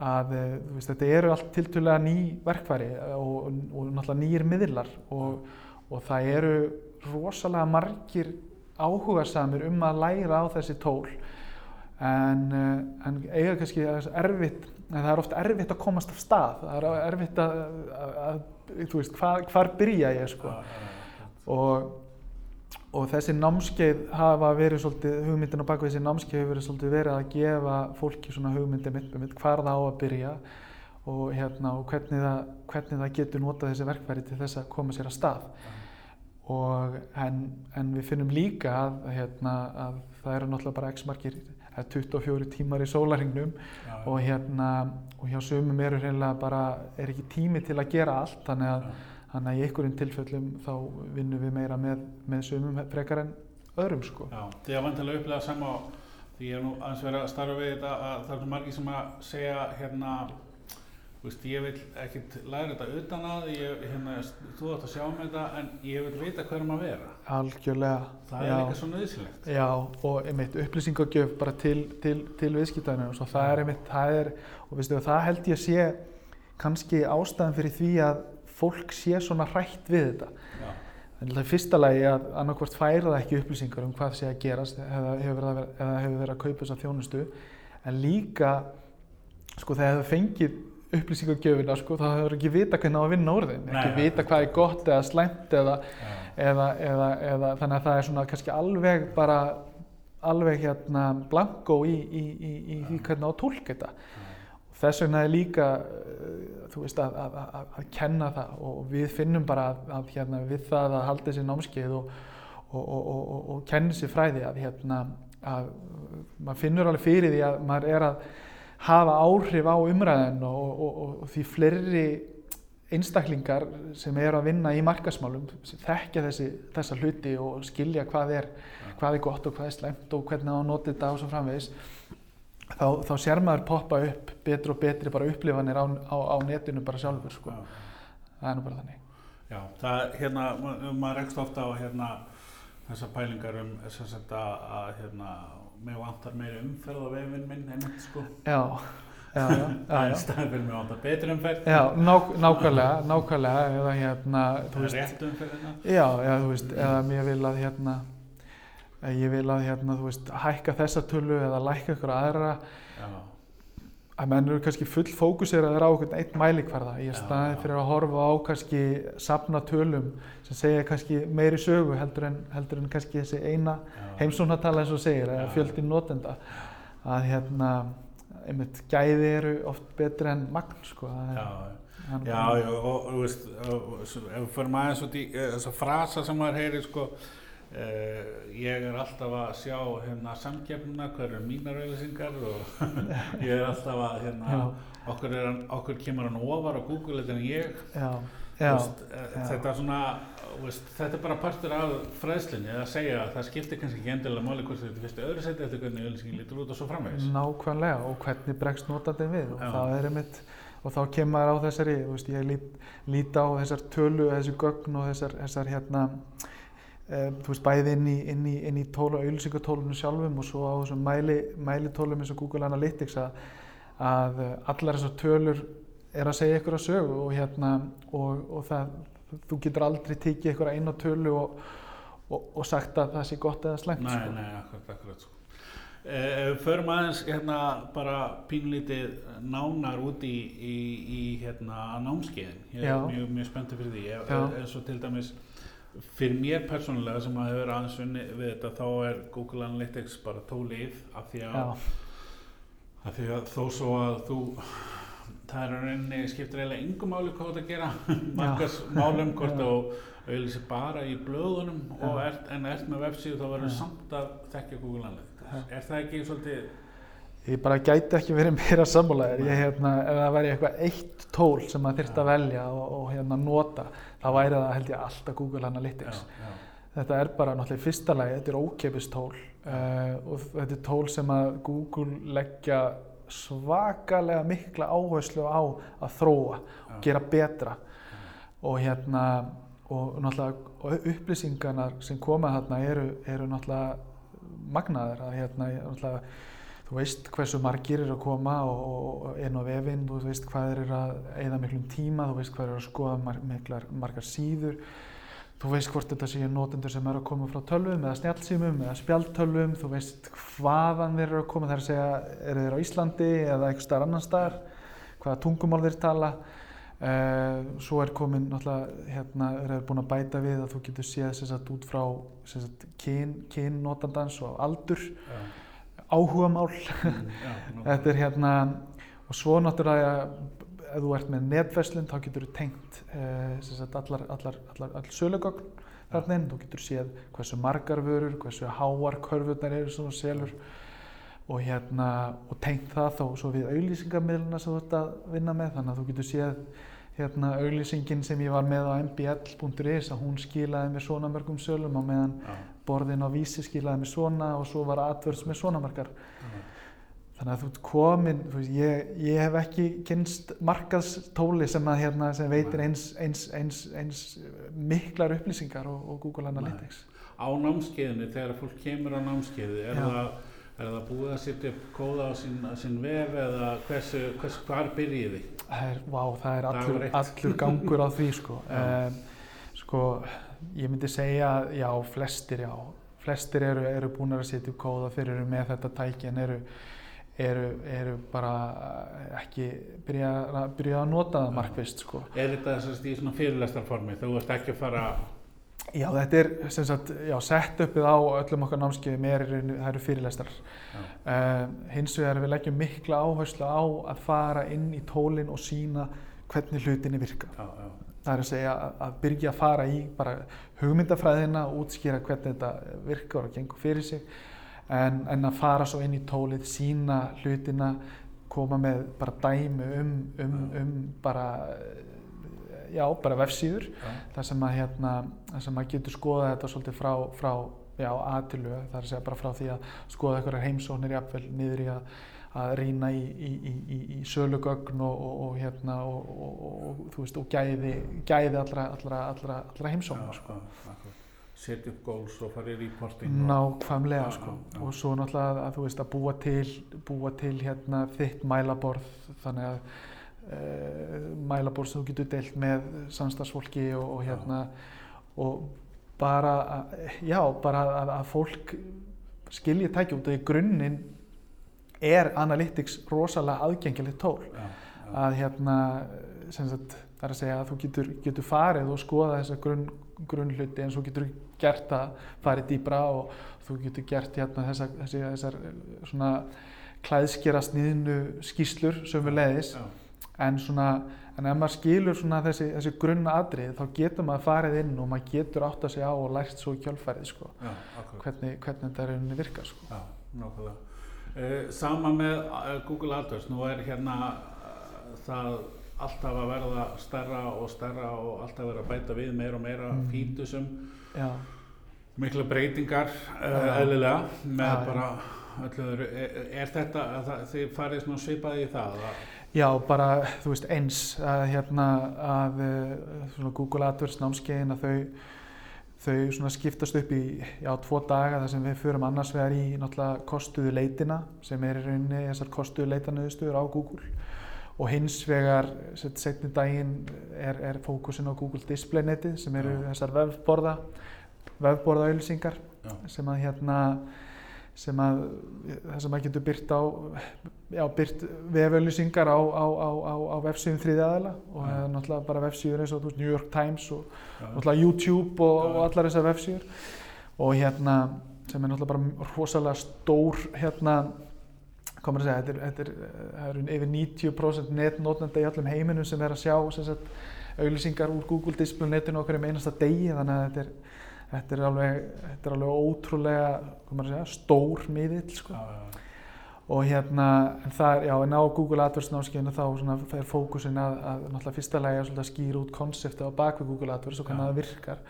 að eh, veist, þetta eru allt tiltölulega ný verkfæri og, og náttúrulega nýjir miðlar og, og það eru rosalega margir áhugasamir um að læra á þessi tól. En, eh, en eiga kannski erfitt en það er oft erfitt að komast af stað. Það er erfitt að, að, að þú veist, hvar, hvar byrja ég sko? Og, og þessi námskeið hafa verið svolítið, hugmyndin á baku þessi námskeið hefur verið svolítið verið að gefa fólki svona hugmyndin mitt, mitt hvar það á að byrja og, hérna, og hvernig, það, hvernig það getur notað þessi verkfæri til þess að koma sér að stað. Og en, en við finnum líka að, hérna, að það eru náttúrulega bara x margir, það er 24 tímar í sólarhingnum já, og hérna og hjá sumum eru hreinlega bara er ekki tími til að gera allt þannig að, já, þannig að í einhverjum tilfellum þá vinnum við meira með, með sumum frekar en öðrum sko. já. Þið hafa vantilega upplegað sama á því ég er nú aðeins verið að starfa við þetta að það er margir sem að segja hérna veist, ég vil ekkert læra þetta utan að ég, hérna, þú átt að sjá með þetta en ég vil vita hverjum að vera Algjörlega. það er já. líka svo nöðsilegt Já, og einmitt upplýsingagjöf bara til, til, til viðskiptæðinu og svo það er einmitt, það er, og veistu, það held ég að sé kannski ástæðan fyrir því að fólk sé svona hrætt við þetta. já, Þannig að fyrsta lagi að annarkvort færa það ekki upplýsingar um hvað sé að gerast eða hefur verið hefur verið að kaupa þessa þjónustu, en líka, sko, þegar hefur fengið upplýsingagjöfina, sko, þá hefur ekki vita hvernig á að vinna úr þeim, ekki vita hvað er gott eða slæmt eða, já, eða, eða, eða þannig að það er svona kannski alveg bara alveg hérna blankó í, í, í, í því hvernig á að tólka þetta þess vegna er líka þú veist að, að, að, að kenna það og við finnum bara að, hérna, við það að halda þessi námskeið og, og, og, og, og, og kenna sér fræði að hérna að maður finnur alveg fyrir því að maður er að hafa áhrif á umræðin og, og, og, og því fleiri einstaklingar sem eru að vinna í markasmálum þekkja þessi, þessa hluti og skilja hvað er, hvað er gott og hvað er slæmt og hvernig á að nota þetta og svo framvegis þá, þá sér maður poppa upp betri og betri bara upplifanir á, á, á netinu bara sjálfur sko. það er nú bara þannig Já, það, hérna, ma- maður rekst ofta á hérna, þessar pælingar um þess að að hérna, mig vantar meiri umferð á vefinn minn einmitt sko. já, já, já, já, En já. staðan fyrir mig vantar betri umferð. já nák, nákvæmlega, nákvæmlega eða hérna, þú Það er veist rétt umferðina. Já, já, þú veist, eða ég vil að hérna að ég vil að hérna, þú veist, hækka þessa tölu eða lækka ykkur aðra Já, að menn eru kannski full fókuseraður á einn mælikvarða í Já, staðin já. fyrir að horfa á kannski safna tölum sem segja kannski meiri sögu heldur en, heldur en kannski þessi eina já. heimsóknartala eins og segir, eða Já. fjöldi notenda að hérna einmitt gæði eru oft betri en magn sko, er- Já, já, já, og, þú veist, ef við förum aðeins út í eh, þessa frasa sem maður heyrir, sko, uh, ég er alltaf að sjá hérna samkeppnina, hver eru mínar auðlýsingar og ég er alltaf að, hérna, okkur, er, okkur kemur hann ofar á Google en ég, já, já, veist, eh, já. þetta er svona, veist, þetta er bara partur af fræðslinni að segja að það skiptir kannski ekki endilega máli hvort þetta fyrstu öðru seti eftir hvernig auðlýsingin lítur út og svo framvegis. Nákvæmlega og hvernig bregst notandinn við og það er einmitt og þá kemur maður á þessari, veist, ég lít, lít á þessar tölu, þessi gögn og þessar, þessar hérna, þú veist, bæði inn í, inn í, inn í tólu, auðlýsingatólunum sjálfum og svo á þessum mæli, mælitólum eins og Google Analytics að, að eh, allar þessar tölur er að segja ykkur að sögu og hérna, og, og það, þú getur aldrei tekið ykkur að eina tölu og, og, og sagt að það sé gott eða slæmt, Nei, sko. nei, akkurat, akkurat, sko. Eh, förum aðeins hérna bara pínlítið nánar út í, í, í hérna námskeiðin. Ég er mjög, mjög spenntið fyrir því. Já. eins og til dæmis fyrir mér persónulega sem að hefur aðeins unni við þetta þá er Google Analytics bara tólið af því að Af því að þó svo að þú, það er rauninni, skiptir eiginlega yngu máli hvað að gera, margars málum hvort þú auðvitað bara í blöðunum og ert, en ert með vefsíðu þá verður samt að þekkja Google Analytics. Já. Er það ekki svolítið, Ég bara gæti ekki verið meira sammálaðir. Hérna, ef það væri eitthvað eitt tól sem maður þyrfti að velja og, og hérna nota, þá væri það held ég alltaf Google Analytics. já, Þetta er bara náttúrulega fyrsta lagi, þetta er ókepis tól uh, og þetta er tól sem að Google leggja svakalega mikla áherslu á að þróa já, og gera betra. Og hérna og náttúrulega upplýsingarnar sem koma þarna eru, eru náttúrulega magnaðar að hérna náttúrulega þú veist hversu margir eru að koma og, og inn á vefinn, þú veist hvað eru að eigða miklum tíma, þú veist hvað eru að skoða mar miklar, margar síður. Þú veist hvort þetta séu notendur sem eru að koma frá tölvum eða snjálfsýmum eða spjaldtölvum, þú veist hvaðan þeir eru að koma, það er að segja eru þeir á Íslandi eða einhver staðar annar staðar hvaða tungumál þeir tala. Uh, svo er komin náttúrulega hérna er þeir búin að bæta við að þú getur séð sem sagt út frá sem sagt kyn, kyn notandans og aldur. Já, áhugamál. Mm, þetta er hérna og svo náttúrulega ef þú ert með netverslun þá getur þú tengt sem sagt allar, allar, allar, allar sölugögn þarna inn, þú getur séð hversu margar vörur, hversu háar körfurnar eru sem þú selur og hérna og tengt það þá svo við auglýsingarmiðluna sem þú ert að vinna með. Þannig að þú getur séð hérna auglýsingin sem ég var með á mbl.is að hún skilaði mér svona mörgum sölum á meðan Já. Borðin á vísi skilaði mér svona og svo var AdWords með svona margar Já. þannig að þú ert komin þú veist, ég, ég hef ekki kynst markaðstóli sem að hérna sem veitir eins, eins, eins, eins miklar upplýsingar og, og Google Analytics Á námskeiðinu, þegar fólk kemur á námskeiði, er Já. það, er það búið að setja upp kóða á sín, á sín vef eða hversu, hversu, hvar byrjiði? Það er, vá, það er allur, allur gangur á því sko. Um, sko, ég myndi segja, já, flestir já, flestir eru, eru búin að setja upp kóða fyrir eru með þetta tæki en eru, eru, eru bara ekki byrja, byrja að nota það markvist sko. Er þetta að í svona fyrirlestarformi? Þú ert ekki að fara, Já, þetta er sem sagt, já, sett uppið á öllum okkar námskeiðum er, það eru fyrirlestar. já, Um, hins vegar við leggjum mikla áherslu á að fara inn í tólinn og sína hvernig hlutinni virka. já, já, Það er að segja að, byrja að fara í bara hugmyndafræðina og útskýra hvernig þetta virkar og gengur fyrir sig en, en að fara svo inn í tólið, sína hlutina, koma með bara dæmi um, um, um bara, já, bara vefsíður já, þar sem að, hérna, þar sem að getur skoða þetta svolítið frá, frá já, aðtilu, það er að segja bara frá því að skoða einhverjar heimsóknir jafnvel niður í að, að rýna í, í, í, í, í sölugögn og, og, og, hérna, og, og, og, og, þú veist, og gæði, gæði allra, allra, allra, allra heimsóknar. Sko. Setja upp goals og fara í reporting Nákvæmlega, sko. Og svo náttúrulega að, veist að búa til, búa til hérna þitt mælaborð, þannig að uh, mælaborð sem þú getur deilt með samstagsfólki og, hérna og bara, já, bara að, að fólk skilji út og í grunninn er Analytics rosalega aðgengilegt tól. Já, já, að hérna, sem sagt, það er að segja að þú getur, getur farið og skoða þessa grunn, grunnhluti eins og getur gert það, farið dýbra og þú getur gert hérna þessa, þessi, þessar eh, svona klæðskera sniðinu skýslur sömu leiðis já, en svona, en ef maður skilur svona þessi, þessi grunna atrið þá getur maður farið inn og maður getur átt að segja á og lært svo í kjölfærið sko, hvernig, hvernig þetta er rauninni virka sko. Já, nákvæmlega. Uh, sama með uh, Google AdWords, nú er hérna uh, það alltaf að verða stærra og stærra og alltaf verða að bæta við meira og meira Mm. fítusum, Já, mikla breytingar uh, eðlilega með Já, bara öllu öðru. Er, er þetta, að það, þið farið svona svipaði í það? Að, Já, bara, þú veist, eins að hérna að eh, svona Google AdWords námskeiðin að þau þau skiptast upp í já, tvo daga þar sem við förum annars vegar í kostuðu leitina sem er í rauninni þessar kostuðu leitanöðustöður á Google og hins vegar set, setni daginn er, er fókusin á Google Display netið sem eru Já. þessar vefborða vefborða auðlýsingar Já. sem að hérna sem að það sem að getur byrt á já, byrt vefauðlýsingar á, á, á, á, á vefsíðum þriði aðila og það er náttúrulega bara vefsíður eins og New York Times og já, náttúrulega YouTube og, og allar þessar vefsíður. Og hérna sem er náttúrulega bara rosalega stór hérna maður að segja, þetta er, þetta er, eru yfir 90% netnótnenda í öllum heiminum sem er að sjá auglýsingar úr Google Display netinu okkur um einasta degi þannig að þetta er, þetta er, alveg, þetta er alveg ótrúlega segja, stór miðill sko. og hérna, en það er, já, en á Google AdWords námskeiðinu þá svona fer fókusin að, að náttúrulega fyrsta lagi að skýra út konseptið á bakvið Google AdWords og hvernig það virkar.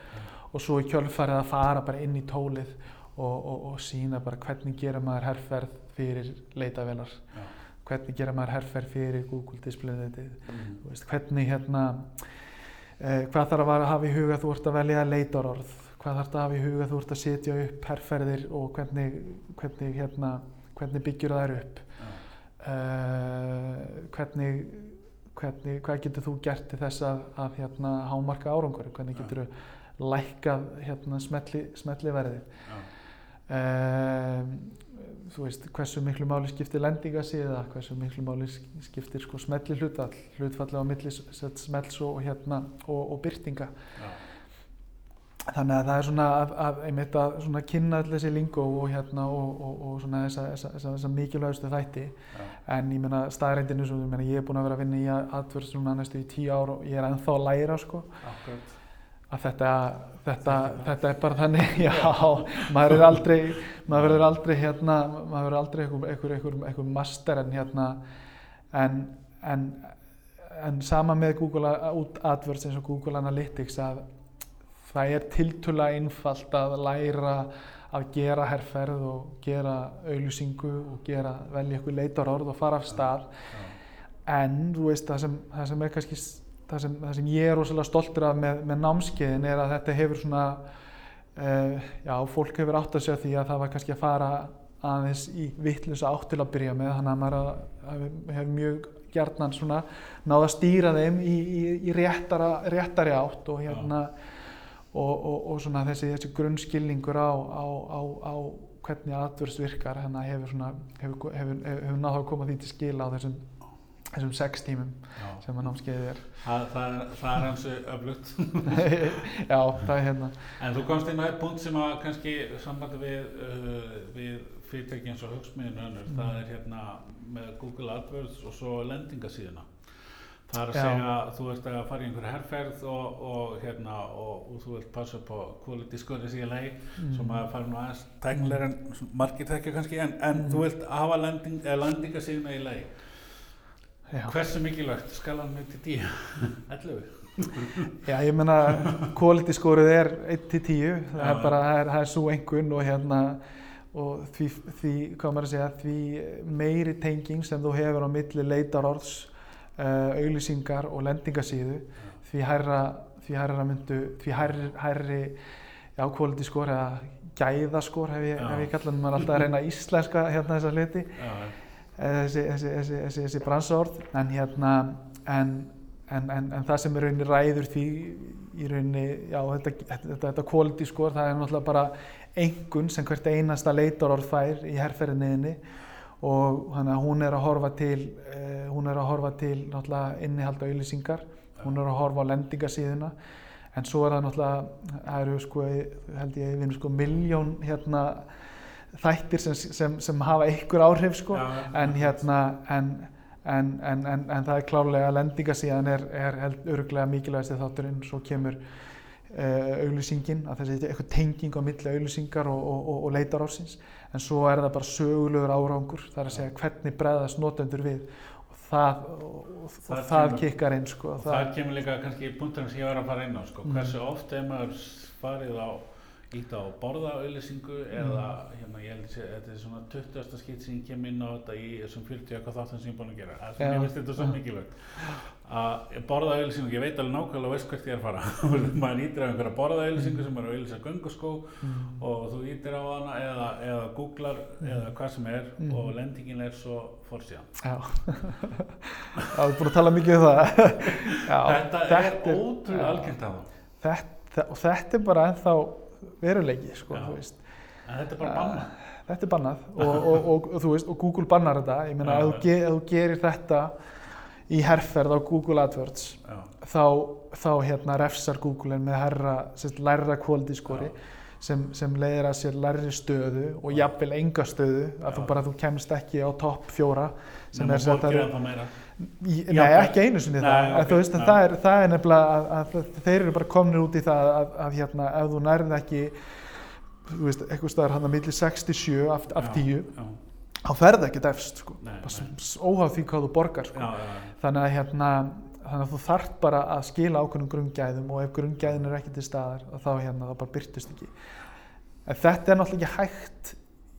Og svo í kjölfarið að fara bara inn í tólið og, og, og sína bara hvernig gera maður herrferð fyrir leitavelar, já. hvernig gera maður herrferð fyrir Google Display netið, þú veist, hvernig hérna eh, hvað þarf að hafa í huga þú ert að velja leitarorð hvað þarf að hafa í huga þú ert að setja upp herrferðir og hvernig, hvernig, hérna, hvernig byggjur þær upp Já. uh, hvernig, hvernig hvað getur þú gert til þess að, að hérna, hámarka árangur hvernig Já. getur þú lækkað hérna, smetli, smetli verðið Já. um, þú veist hversu miklu máli skiptir lendingasíða hversu miklu máli sk- skiptir sko smelli hlutfall hlutfalli á milli s- s- smells og, hérna, og, og byrtinga. Þannig að það er svona að, að, einmitt að svona kynna öll þessi lingó og hérna og, og, og svona þessa, þessa, þessa, þessa mikilvægustu þætti. Já. en ég meina staðreindinu svo, ég meina ég er búinn að vera að vinna í AdWords núna næstu í tíu ár og ég er ennþá að læra sko. Akkurat. að þetta, þetta, þetta er bara þannig, já, maður er aldrei, maður verður aldrei hérna, maður verður aldrei einhver, einhver, einhver, einhver master en hérna. En, en, en sama með Google AdWords eins og Google Analytics að það er tiltölulega einfalt að læra að gera herrferð og gera auðlusingu og gera velja eitthvað leitarorð og fara af stað. En þú veist það sem, það sem er kannski það sem, það sem ég er rosalega stoltur af með, með námskeiðin er að þetta hefur svona uh, já, fólk hefur átt að segja því að það var kannski að fara aðeins í vittlusa átt til að byrja með þannig að maður hefur mjög gjarnan svona náða að stýra þeim í, í, í réttara, réttari átt og hérna og, og, og svona þessi, þessi grunnskilningur á, á, á, á hvernig aðvörst virkar hérna hefur, svona, hefur, hefur, hefur náða að koma því til skila á þessum þessum sex tímum Já. sem að námskeiðið er. Það, það, það er hansu öflugt. Já, það er hérna. En þú komst inn á eitt punkt sem að kannski sambandi við, uh, við fyrirtæki eins og högsmiðinu önnur. Mm. það er hérna með Google AdWords og svo lendingasíðuna Það er að Já. segja að þú ert að fara í einhverju herrferð og, og, hérna, og, og þú vilt passa upp á quality score í lei mm. sem að fara nú aðeins tæknilega en margir tekja kannski en, en mm. þú vilt hafa lending, lendingasíðuna í lei Já. Hversu mikilvægt skal hann með til 10? 11? Já, ég menna quality scoreið er 1-10 það er bara, það er, það er svo engun og hérna og því, því, hvað maður að segja, því meiri tenging sem þú hefur á milli leitarorðs, uh, auglýsingar og lendingasíðu, því hærra því hærra myndu, því hærri, hærri já, quality score eða gæðaskor hef ég, ég kallað, maður alltaf að reyna íslenska hérna þessa hluti. Já, þessi, þessi, þessi, þessi bransaord en hérna en, en, en, en það sem er rauninni ræður því í rauninni, já þetta, þetta, þetta quality score það er náttúrulega bara engun sem hvert einasta leitarorð fær í herrferðinniðinni og þannig að hún er að horfa til eh, hún er að horfa til náttúrulega innihald auðlýsingar, hún er að horfa á lendingasíðuna en svo er það náttúrulega, það eru sko held ég, við erum sko miljón hérna þættir sem, sem, sem hafa einhver áhrif sko. Já, en hérna en, en, en, en það er klárlega að lendinga síðan er, er öruglega mikilvægast þátturinn. Svo kemur uh, auglýsingin að þessi eitthvað tenging á milli auglýsingar og, og, og, og leitar ársins en svo er það bara sögulegur árangur það er að segja hvernig breðast notendur við. Og það, það, það kikkar inn sko og það kemur líka kannski í punktunum sem ég var að fara inn á sko. Mm. hversu oft er maður farið á ítt á borðaauðlýsingu mm. eða hérna ég held að þetta er svona 20. skitt sem ég kem inn á þetta í þessum 40 eitthvað þáttan sem ég er búin að gera það sem ég veist þetta svo mikilvægt að borðaauðlýsingu, ég veit alveg nákvæmlega veist hvert ég er að fara maður ítir á einhverja borðaauðlýsingu sem er auðlýsa gunguskó mm. og þú ítir á hana eða, eða googlar mm. eða hvað sem er mm. og lendingin er svo fórsíðan Já, það er búin að tala mikið um það Já, Þetta, er ótrúlega algjört af það og þetta er bara ennþá veruleiki sko, þetta er bara bannað. Þetta er bannað. Og, og, og, veist, og Google bannar þetta. Ég meina, ef þú, þú gerir þetta í herrferð á Google AdWords þá, þá hérna refsar Google með herra, sérst, lærra quality skori sem, sem leiðir að sér lærri stöðu og jafnvel enga stöðu að þú bara, þú kemst ekki á topp fjóra sem Nefnum er sett að Nei, ekki einu sinni það, okay, þú veist, það er, það er nefnilega að, að þeir eru bara komin út í það að, að hérna, ef þú nærði ekki, þú veist, eitthvað staðar hann að milli 67 af, af 10, þá ferði ekki defst, sko, óháð því hvað þú borgar, sko, já, já, já. þannig að hérna, þannig að þú þart bara að skila ákveðnum grungæðum og ef grungæðin er ekki til staðar, þá hérna, það bara byrtist ekki. En þetta er náttúrulega ekki hægt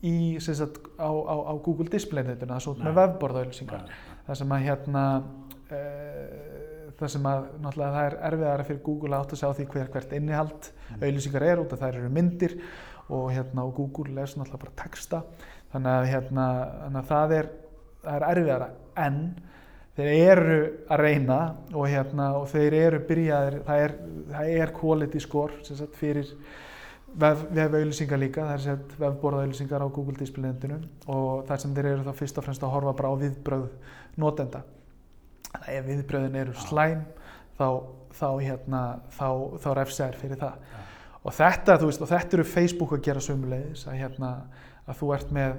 í, sagt, á, á, á Google Display netuna, það er svona með vefborðauðlýsingar það sem að hérna e, það sem að náttúrulega það er erfiðara fyrir Google að átta sig á því hver hvert innihald mm. auðlýsingar er út að það eru myndir og hérna og Google les náttúrulega bara texta þannig að hérna þannig að það er, það er erfiðara en þeir eru að reyna og hérna og þeir eru byrjaðir það er, það er quality score sagt, fyrir vefauðlýsingar líka, það er sett vefborðauðlýsingar á Google Display endunum og þar sem þeir eru þá fyrst og fremst að horfa bara á viðbröð notenda. Þannig að ef viðbröðin eru slæm þá, þá, hérna, þá, þá refsæðir fyrir það. Ja. Og þetta, þú veist, og þetta eru Facebook að gera sömulegis, að, hérna, að þú ert með,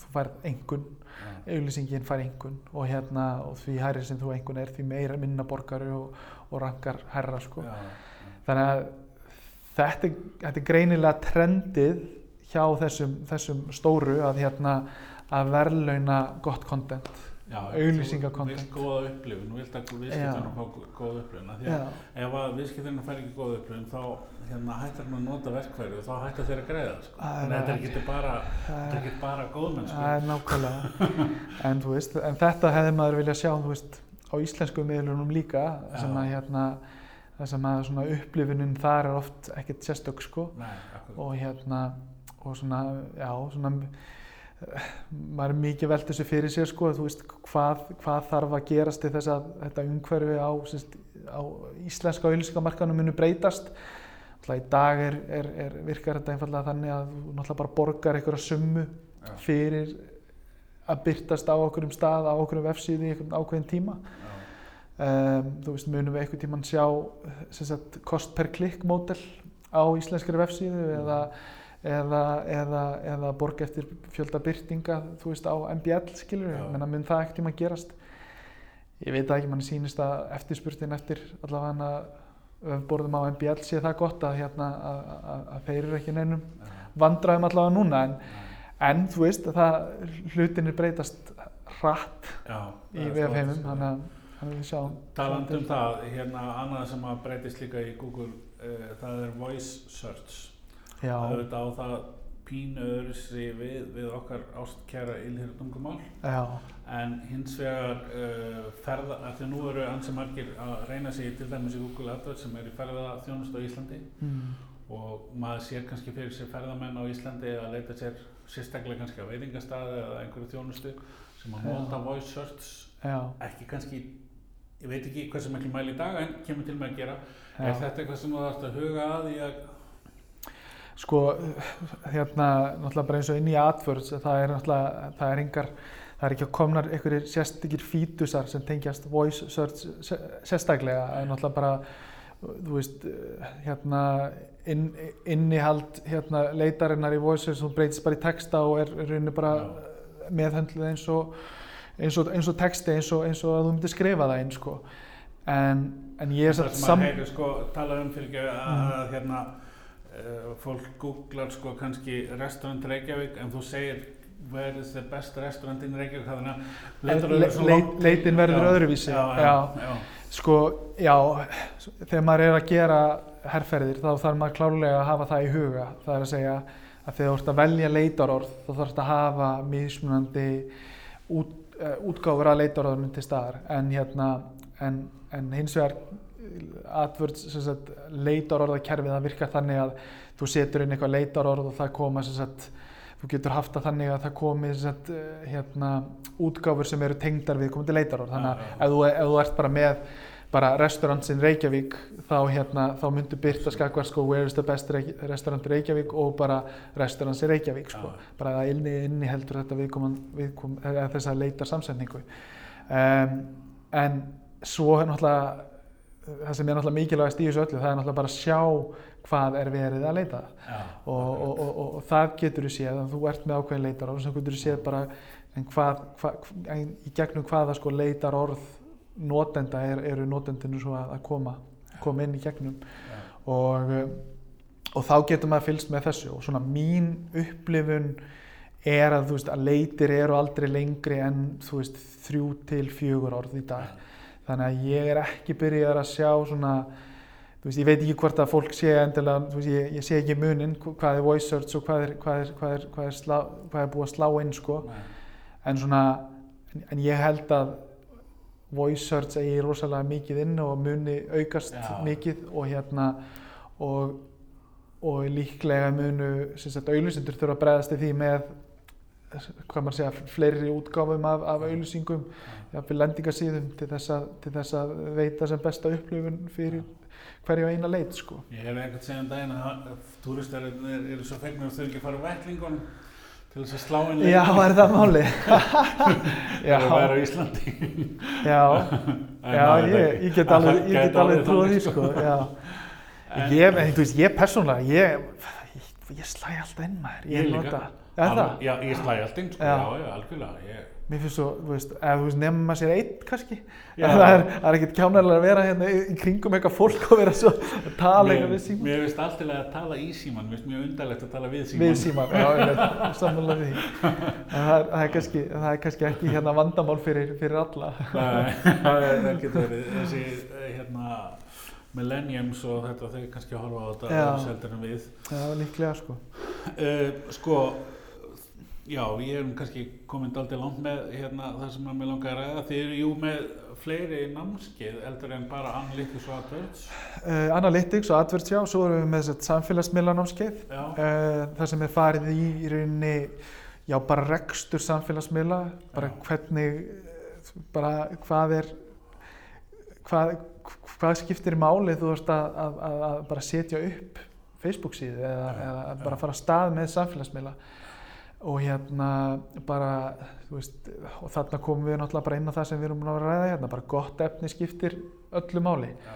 þú færð engun, ja. auðlýsingin fær engun og, hérna, og því hærri sem þú engun er, því meira minna borgaru og, og rankar herra, sko. Ja. Þannig að þetta, þetta er greinilega trendið hjá þessum, þessum stóru að hérna að verðlauna gott content Já, Auglýsingakontent. Þú vilt góða upplifun, þú vilt að viðskiptunum fá gó- góða upplifun að ef að viðskiptunum fær ekki góða upplifun þá hérna, hættar hann að nota verkfæri og þá hættar þeir að greiða sko. Það að þetta er ekki- ekki bara, ekki bara góðmenn sko. það er nákvæmlega en, veist, en þetta hefði maður vilja sjá veist, á íslensku miðlunum líka sem Já. að hérna sem að svona upplifunin þar er oft ekkert sérstök sko Nei, og hérna og svona, já, svona maður er mikið velt þessu fyrir sér sko, veist, hvað, hvað þarf að gerast til þess að þetta umhverfi á, sérst, á íslenska auðlýsingamarkanum munu breytast Náttúrulega í dag er, er, er virkar þetta einfallega þannig að þú náttúrulega bara borgar einhverja summu Já. fyrir að byrtast á okkur um stað, á okkur um vefsíði í einhvern ákveðin tíma Já. um, þú veist, munum við einhvern tíman sjá sagt, kost per klikk mótel á íslenskri vefsíðu eða, eða, eða, eða borga eftir fjölda byrtinga þú veist, á MBL skilur Já. menna mun það ekkert tíma gerast ég veit ekki, mann sýnist að eftirspurtin eftir allavega hana vefborðum á MBL sé það gott að, hérna, að, að, að þeir eru ekki í neinum Já. vandræðum allavega núna en, en þú veist, það hlutinir breytast hratt Já, í sko. þannig að að við sjáum Talandi um það, hérna annað sem að breytist líka í Google, uh, það er voice search. Er auðvitað á það pínu öðruðsri við, við okkar ástkæra ylhyrtungumál. já, En hins vegar uh, ferða, að nú eru ansi margir að reyna sig til dæmis í Google AdWords sem er í ferða þjónust á Íslandi. Mm, og maður sér kannski fyrir sér ferðamenn á Íslandi að leita sér sérstaklega kannski á veitingastæði eða einhverju þjónustu sem að nota voice search. Já, ekki kannski, ég veit ekki hversu miklu mæli í dag en kemur til með að gera. Er já. þetta eitthvað sem þú þarfst að huga að í að, Sko, hérna, náttúrulega bara eins og inn í AdWords, það er náttúrulega, það er engar, það er ekki að komnar einhverjir sérstakir fítusar sem tengjast voice search se- sérstaklega, en náttúrulega bara, þú veist, hérna, inn, innihald, hérna, leitarinnar í voice search, hún breytist bara í texta og er rauninni bara meðhöndluð eins og, eins og, eins og texti, eins og, eins og að þú myndir skrifa það einn, sko. En, en ég er það satt sem sam... maður heyrir sko, tala um fyrir ekki að, Mm. að hérna, fólk googlar sko kannski restaurant Reykjavík en þú segir where is the best restaurant in Reykjavík þannig að Le- leitar le- alveg svo langt- leitin verður öðruvísi, já, já, já. Sko, já, þegar maður er að gera herrferðir þá þarf maður klárlega að hafa það í huga. Það er að segja að þegar þú ert að velja leitarorð þá þarf að hafa mismunandi út, uh, útgáfur að leitarorðunum til staðar. En, hérna, en, en hins vegar AdWords leitarorðakerfið það virkar þannig að þú setur inn eitthvað leitarorð og það koma sagt, þú getur haft það þannig að það komi sagt, eh, hérna, útgáfur sem eru tengdar við komandi leitarorð. Þannig að ef þú, ef þú ert bara með bara restaurantsin Reykjavík þá, hérna, þá myndu byrta skakvar sko where is the best restaurant Reykjavík og bara restaurantsin Reykjavík sko. Bara það inni, inni heldur þetta viðkom, eða þess að leita samsetningu um, en svo er náttúrulega það sem er náttúrulega mikilvægast í þessu öllu það er náttúrulega bara að sjá hvað er verið að leita. Já, og, og, og, og, og það getur þú séð að þú ert með ákveðin leitar orð sem getur þú séð bara en hvað, hvað, en í gegnum hvaða sko leitar orð notenda er, eru notendinu svo að, að koma, koma inn í gegnum. Já, og, og þá getur maður fylgst með þessu. Og svona mín upplifun er að þú veist að leitir eru aldrei lengri en þú veist þrjú til fjögur orð í dag þannig að ég er ekki byrjað að sjá svona þú veist, ég veit ekki hvort að fólk sé endilega, þú veist, ég, ég sé ekki munin hvað er voice search og hvað er, hvað er, hvað er, hvað er, slá, hvað er búið að slá inn sko. En svona, en, ég held að voice search eigi rosalega mikið inn og muni aukast Já. mikið og hérna og, og líklega munu auðlýsendur þurfa að bregðast í því með hvað maður segja, fleiri útgáfum af, af auðlýsingum jafnvel lendingarsíðum til þess, að, til þess að veita sem besta upplifun fyrir hverju eina leit sko. Ég hef einhvern segjum daginn að túristarinn eru svo fegnir að þau ekki fara úr vettlingunum til þess að slá inn Já, er það máli? já, Það væri á Íslandi. já, já, er ég, ég get alveg, alveg trúið því sko, já. En- Ég, en, þú veist, ég persónulega, ég, ég slæ alltaf inn maður, Ég nota, er? Já, ég slæði allt inn, sko, Já. já, algjörlega, ég, Mér finnst svo, þú veist, eða þú veist, nefnum maður sér einn kannski, en það er, er ekkert kjánarlega að vera hérna í, kringum eitthvað fólk og vera svo að tala eitthvað við síman. mér finnst alltaf að tala í síman, mér finnst mjög undarlegt að tala við síman. Við síman, já, ég veit, sammála því. En það er, það, er kannski, það er kannski ekki hérna vandamál fyrir, fyrir alla. Nei, það er- getur verið, þessi, eh, hérna, millenniums og þetta, þau kannski horfa á þetta öðru seldur en við. Já, líklega, sko. Uh, sko, já, ég nú kannski komin daldið langt með hérna, það sem að mér langar að ræða. Þið eru jú með fleiri námskeið eldur en bara Analytics og AdWords. Uh, Analytics og AdWords, já, svo erum við með þess að samfélagsmiðlanámskeið. Já, Uh, það sem er farið í í rauninni, já, bara rekstur samfélagsmiðla, bara Já. hvernig, eh, bara hvað er, hvað, hvað skiptir í máli þú veist að, að, að, að bara setja upp Facebook síðu eða, eða bara fara að stað með samfélagsmiðla og hérna bara, veist, og þarna komum við náttúrulega bara inn á það sem við erum að ræða hérna, bara gott efni skiptir öllu máli. Já,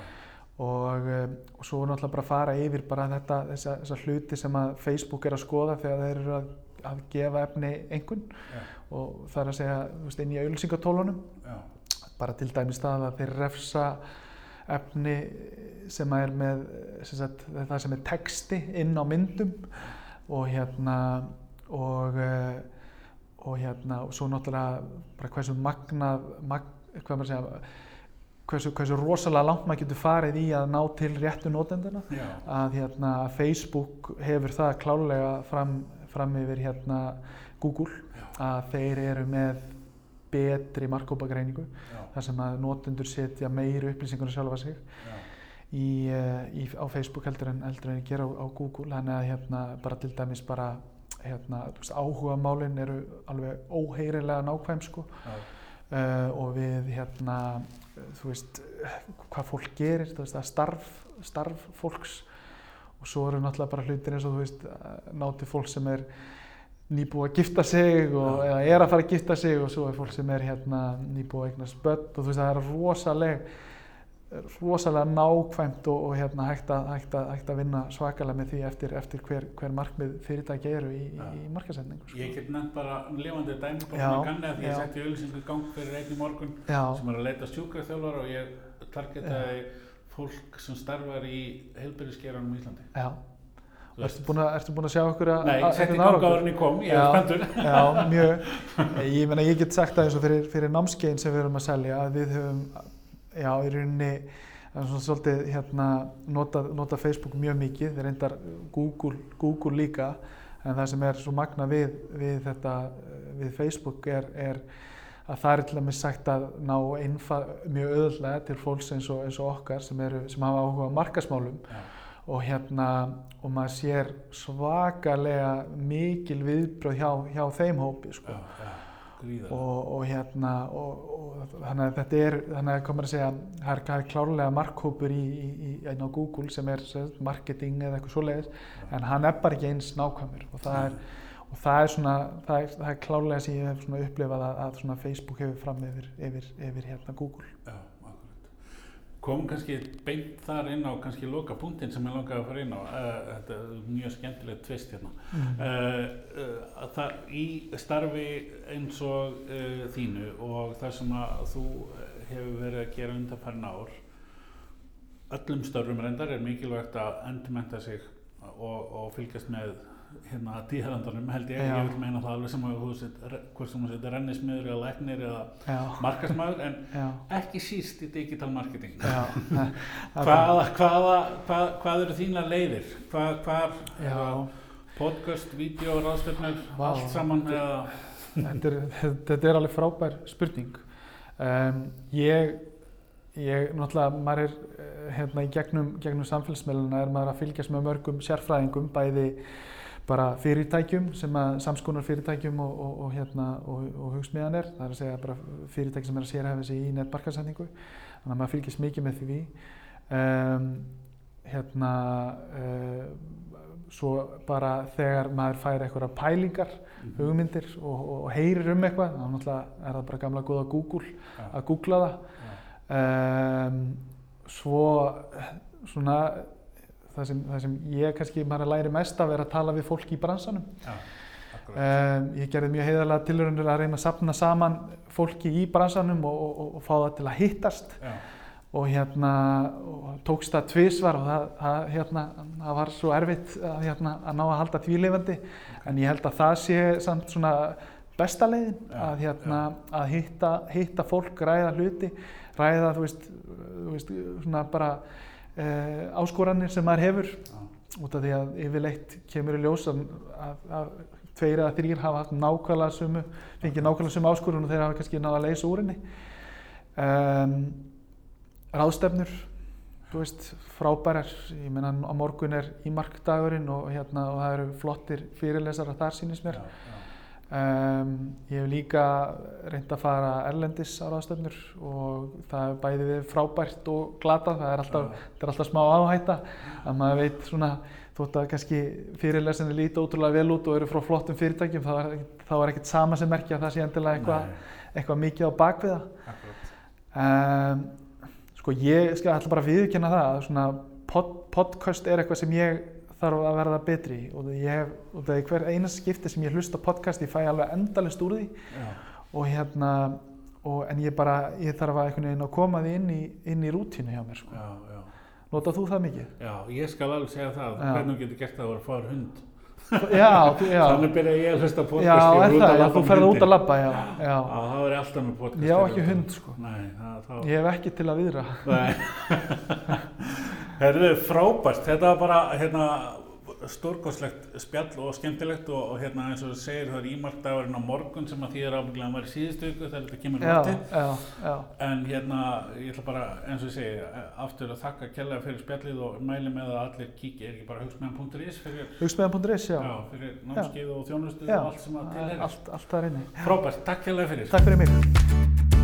og, um, og svo náttúrulega bara fara yfir bara þetta, þessa, þessa hluti sem að Facebook er að skoða þegar þeir eru að, að gefa efni einhvern já, og það er að segja veist, inn í auðlýsingatólunum já, bara til dæmis það að þeir refsa efni sem er með sem sagt, það sem er texti inn á myndum. Og hérna og, eh, og hérna og svo náttúrulega bara hversu magnað mag, hvað maður segja hversu, hversu rosalega langt maður getur farið í að ná til réttu nótendina já, að hérna Facebook hefur það klálega fram, fram yfir hérna Google að þeir eru með betri markkópagreiningu já, þar sem að notendur setja meiri upplýsingur sjálfa sig já, í, eh, í, á Facebook heldur en, heldur en gera á, á Google. Þannig að hérna bara til dæmis bara hérna, veist, áhugamálin eru alveg óheyrilega nákvæm sko. Uh, og við hérna þú veist hvað fólk gerir þú veist að starf, starf fólks. Og svo eru náttúrulega bara hlutir eins og þú veist að ná til fólk sem er nýbúið að gifta sig og, eða er að fara að gifta sig og svo er fólk sem er hérna nýbúið að eignast börn og þú veist það er rosaleg rosalega nákvæmt og, og hérna hægt að, hægt, að, hægt að vinna svakalega með því eftir, eftir hver, hver markmið fyrirtæki eru í, Já. í, í markasetningu sko. Ég get nefnt bara lifandi dæmi bara Já, með ganni að því ég auðlýsingu í gang fyrir einn í morgun Já, sem er að leita sjúkraþjálfara og ég targetaði fólk sem starfar í heilbyrðiskeranum í Íslandi. já. Þú veist. Ertu búin, að, búin að sjá okkur að Nei, að- setti í einhvern gang árangur? áður en ég kom, ég er spenntur. Já, mjög. Ég ég get sagt það eins og fyrir, fyrir námskeiðin sem við erum að selja að við höfum, já, í rauninni það er svona svolítið hérna nota, nota Facebook mjög mikið, þeir reyndar Google, Google líka en það sem er svo magna við, við þetta, við Facebook er, er að það er til dæmis sagt að ná einfa, mjög öðlega til fólks eins og, eins og okkar sem, eru, sem hafa áhuga markasmálum Já, og hérna og maður sér svakalega mikil viðbröð hjá, hjá þeim hópi sko. já, gríðar. Og, og hérna og, og þannig að þetta er þannig að komur að segja er, það er klárlega markhópur í, í, í, inn á Google sem er marketing eða eitthvað svoleiðis en hann er bara ekki eins nákvæmur. Og það er, og það er svona það er, það er klárlega sem ég hef upplifað að, að Facebook hefur fram yfir, yfir, yfir hérna Google. Já. Komum kannski beint þar inn á kannski loka punktin sem ég langaði að fara inn á. Uh, þetta er mjög skemmtilegt tvist hérna. mm. Uh, að það, í starfi eins og uh, þínu og það sem að þú hefur verið að gera undanfærin ár öllum störfum reyndar er mikilvægt að endurmenta sig og, og fylgjast með hérna tíðarandunum held ég, Já. ég vil meina það alveg sem að hvort sem þú setur rennismiður eða læknir eða já, markasmaður en já, ekki síst í digital marketing. Hvaða, hvaða, hvað, hvað eru þína leiðir? Hvað, hvar já. podcast, vídeo, ráðstefnur Vá. allt saman eða þetta er, þetta er alveg frábær spurning. Um, ég ég, náttúrulega, maður er eh, hérna í gegnum, gegnum samfélagsmiðluna er maður að fylgjast með mörgum sérfræðingum bæði bara fyrirtækjum sem að samskonar fyrirtækjum og, og, og hérna og, og hugsmiðan er, það er að segja bara fyrirtæki sem er að sérhæfa sig í netmarkarsendingu þannig að maður fylgjast mikið með því. Um, hérna uh, svo bara þegar maður fær eitthvað pælingar hugmyndir og, heyrir um eitthvað þá náttúrulega er það bara gamla góða Google Já. að googla það. Um, svo svona það sem, það sem ég kannski maður læri mest af er að tala við fólk í bransanum. Akkurat. Um, ég gerði mjög heiðarlega tilhörunir að reyna að sapna saman fólki í bransanum og, og, og fá það til að hittast. Já, og hérna og tókst það tvísvar og það, það, hérna, það var svo erfitt að, hérna, að ná að halda því lifandi. En ég held að það sé samt svona besta leiðin Já, að, hérna, að hitta, hitta fólk, ræða hluti ræða þú veist, þú veist svona bara uh, áskoranir sem maður hefur já, út af því að yfirleitt kemur í ljós að, að, að tveir eða þrýr hafa haft nákvæmlega sumu, fengið nákvæmlega sumu áskorun og þeir hafa kannski náða að leysa úr henni. Um, ráðstefnur, þú veist, frábærar, ég meina á morgun er ímarkdagurinn og, hérna, og það eru flottir fyrirlesara þar sýnist mér. já, já. Um, ég hef líka reynd að fara erlendis á ráðstöfnur og það er bæði við frábært og glatað, það er alltaf, það er alltaf smá áhætta. Að maður veit svona þótt að kannski fyrirlesinni líti ótrúlega vel út og eru frá flottum fyrirtækjum þá er, þá er ekkert sama sem merkja að það sé endilega eitthvað Nei, eitthvað mikið á bakviða um, sko ég alltaf bara viðkynna það að svona pod, podcast er eitthvað sem ég þarf að verða betri og ég hef, og það er hver eina skipti sem ég hlusta podcast, ég fæ alveg endalist úr því Já, og hérna og, en ég bara, ég þarf að einhvern veginn að koma því inn í, inn í rútínu hjá mér sko. já, já. Notað þú það mikið? Já, ég skal alveg segja það, Já. hvernig getur gert það að vera fár hund. Já, já, Þannig byrja ég að hlusta já, podcast. ég er út það, að já, labba þú með ferð út að labba, já, já. Já, það er alltaf með podcast. Ég á þegar ekki hund, sko. Nei, það, þá... Ég hef ekki til að viðra. Nei. Herðu, frábært. Þetta var bara, hérna, stórkoslegt spjall og skemmtilegt og, og hérna eins og þú segir það er ímarkdagurinn á morgun sem að því er ábygglega að maður í síðustu viku þegar þetta kemur já. En hérna, ég ætla bara, eins og ég segi, aftur að þakka kærlega fyrir spjallið og mæli með að allir kíkja, er ekki bara hugsmeðan.is fyrir, Hugsmeðan.is, já. já, fyrir námskeið og þjónustu Já, og allt sem að til er. allt, allt það er inni. Frábært, takk kærlega fyrir. Takk fyrir mig.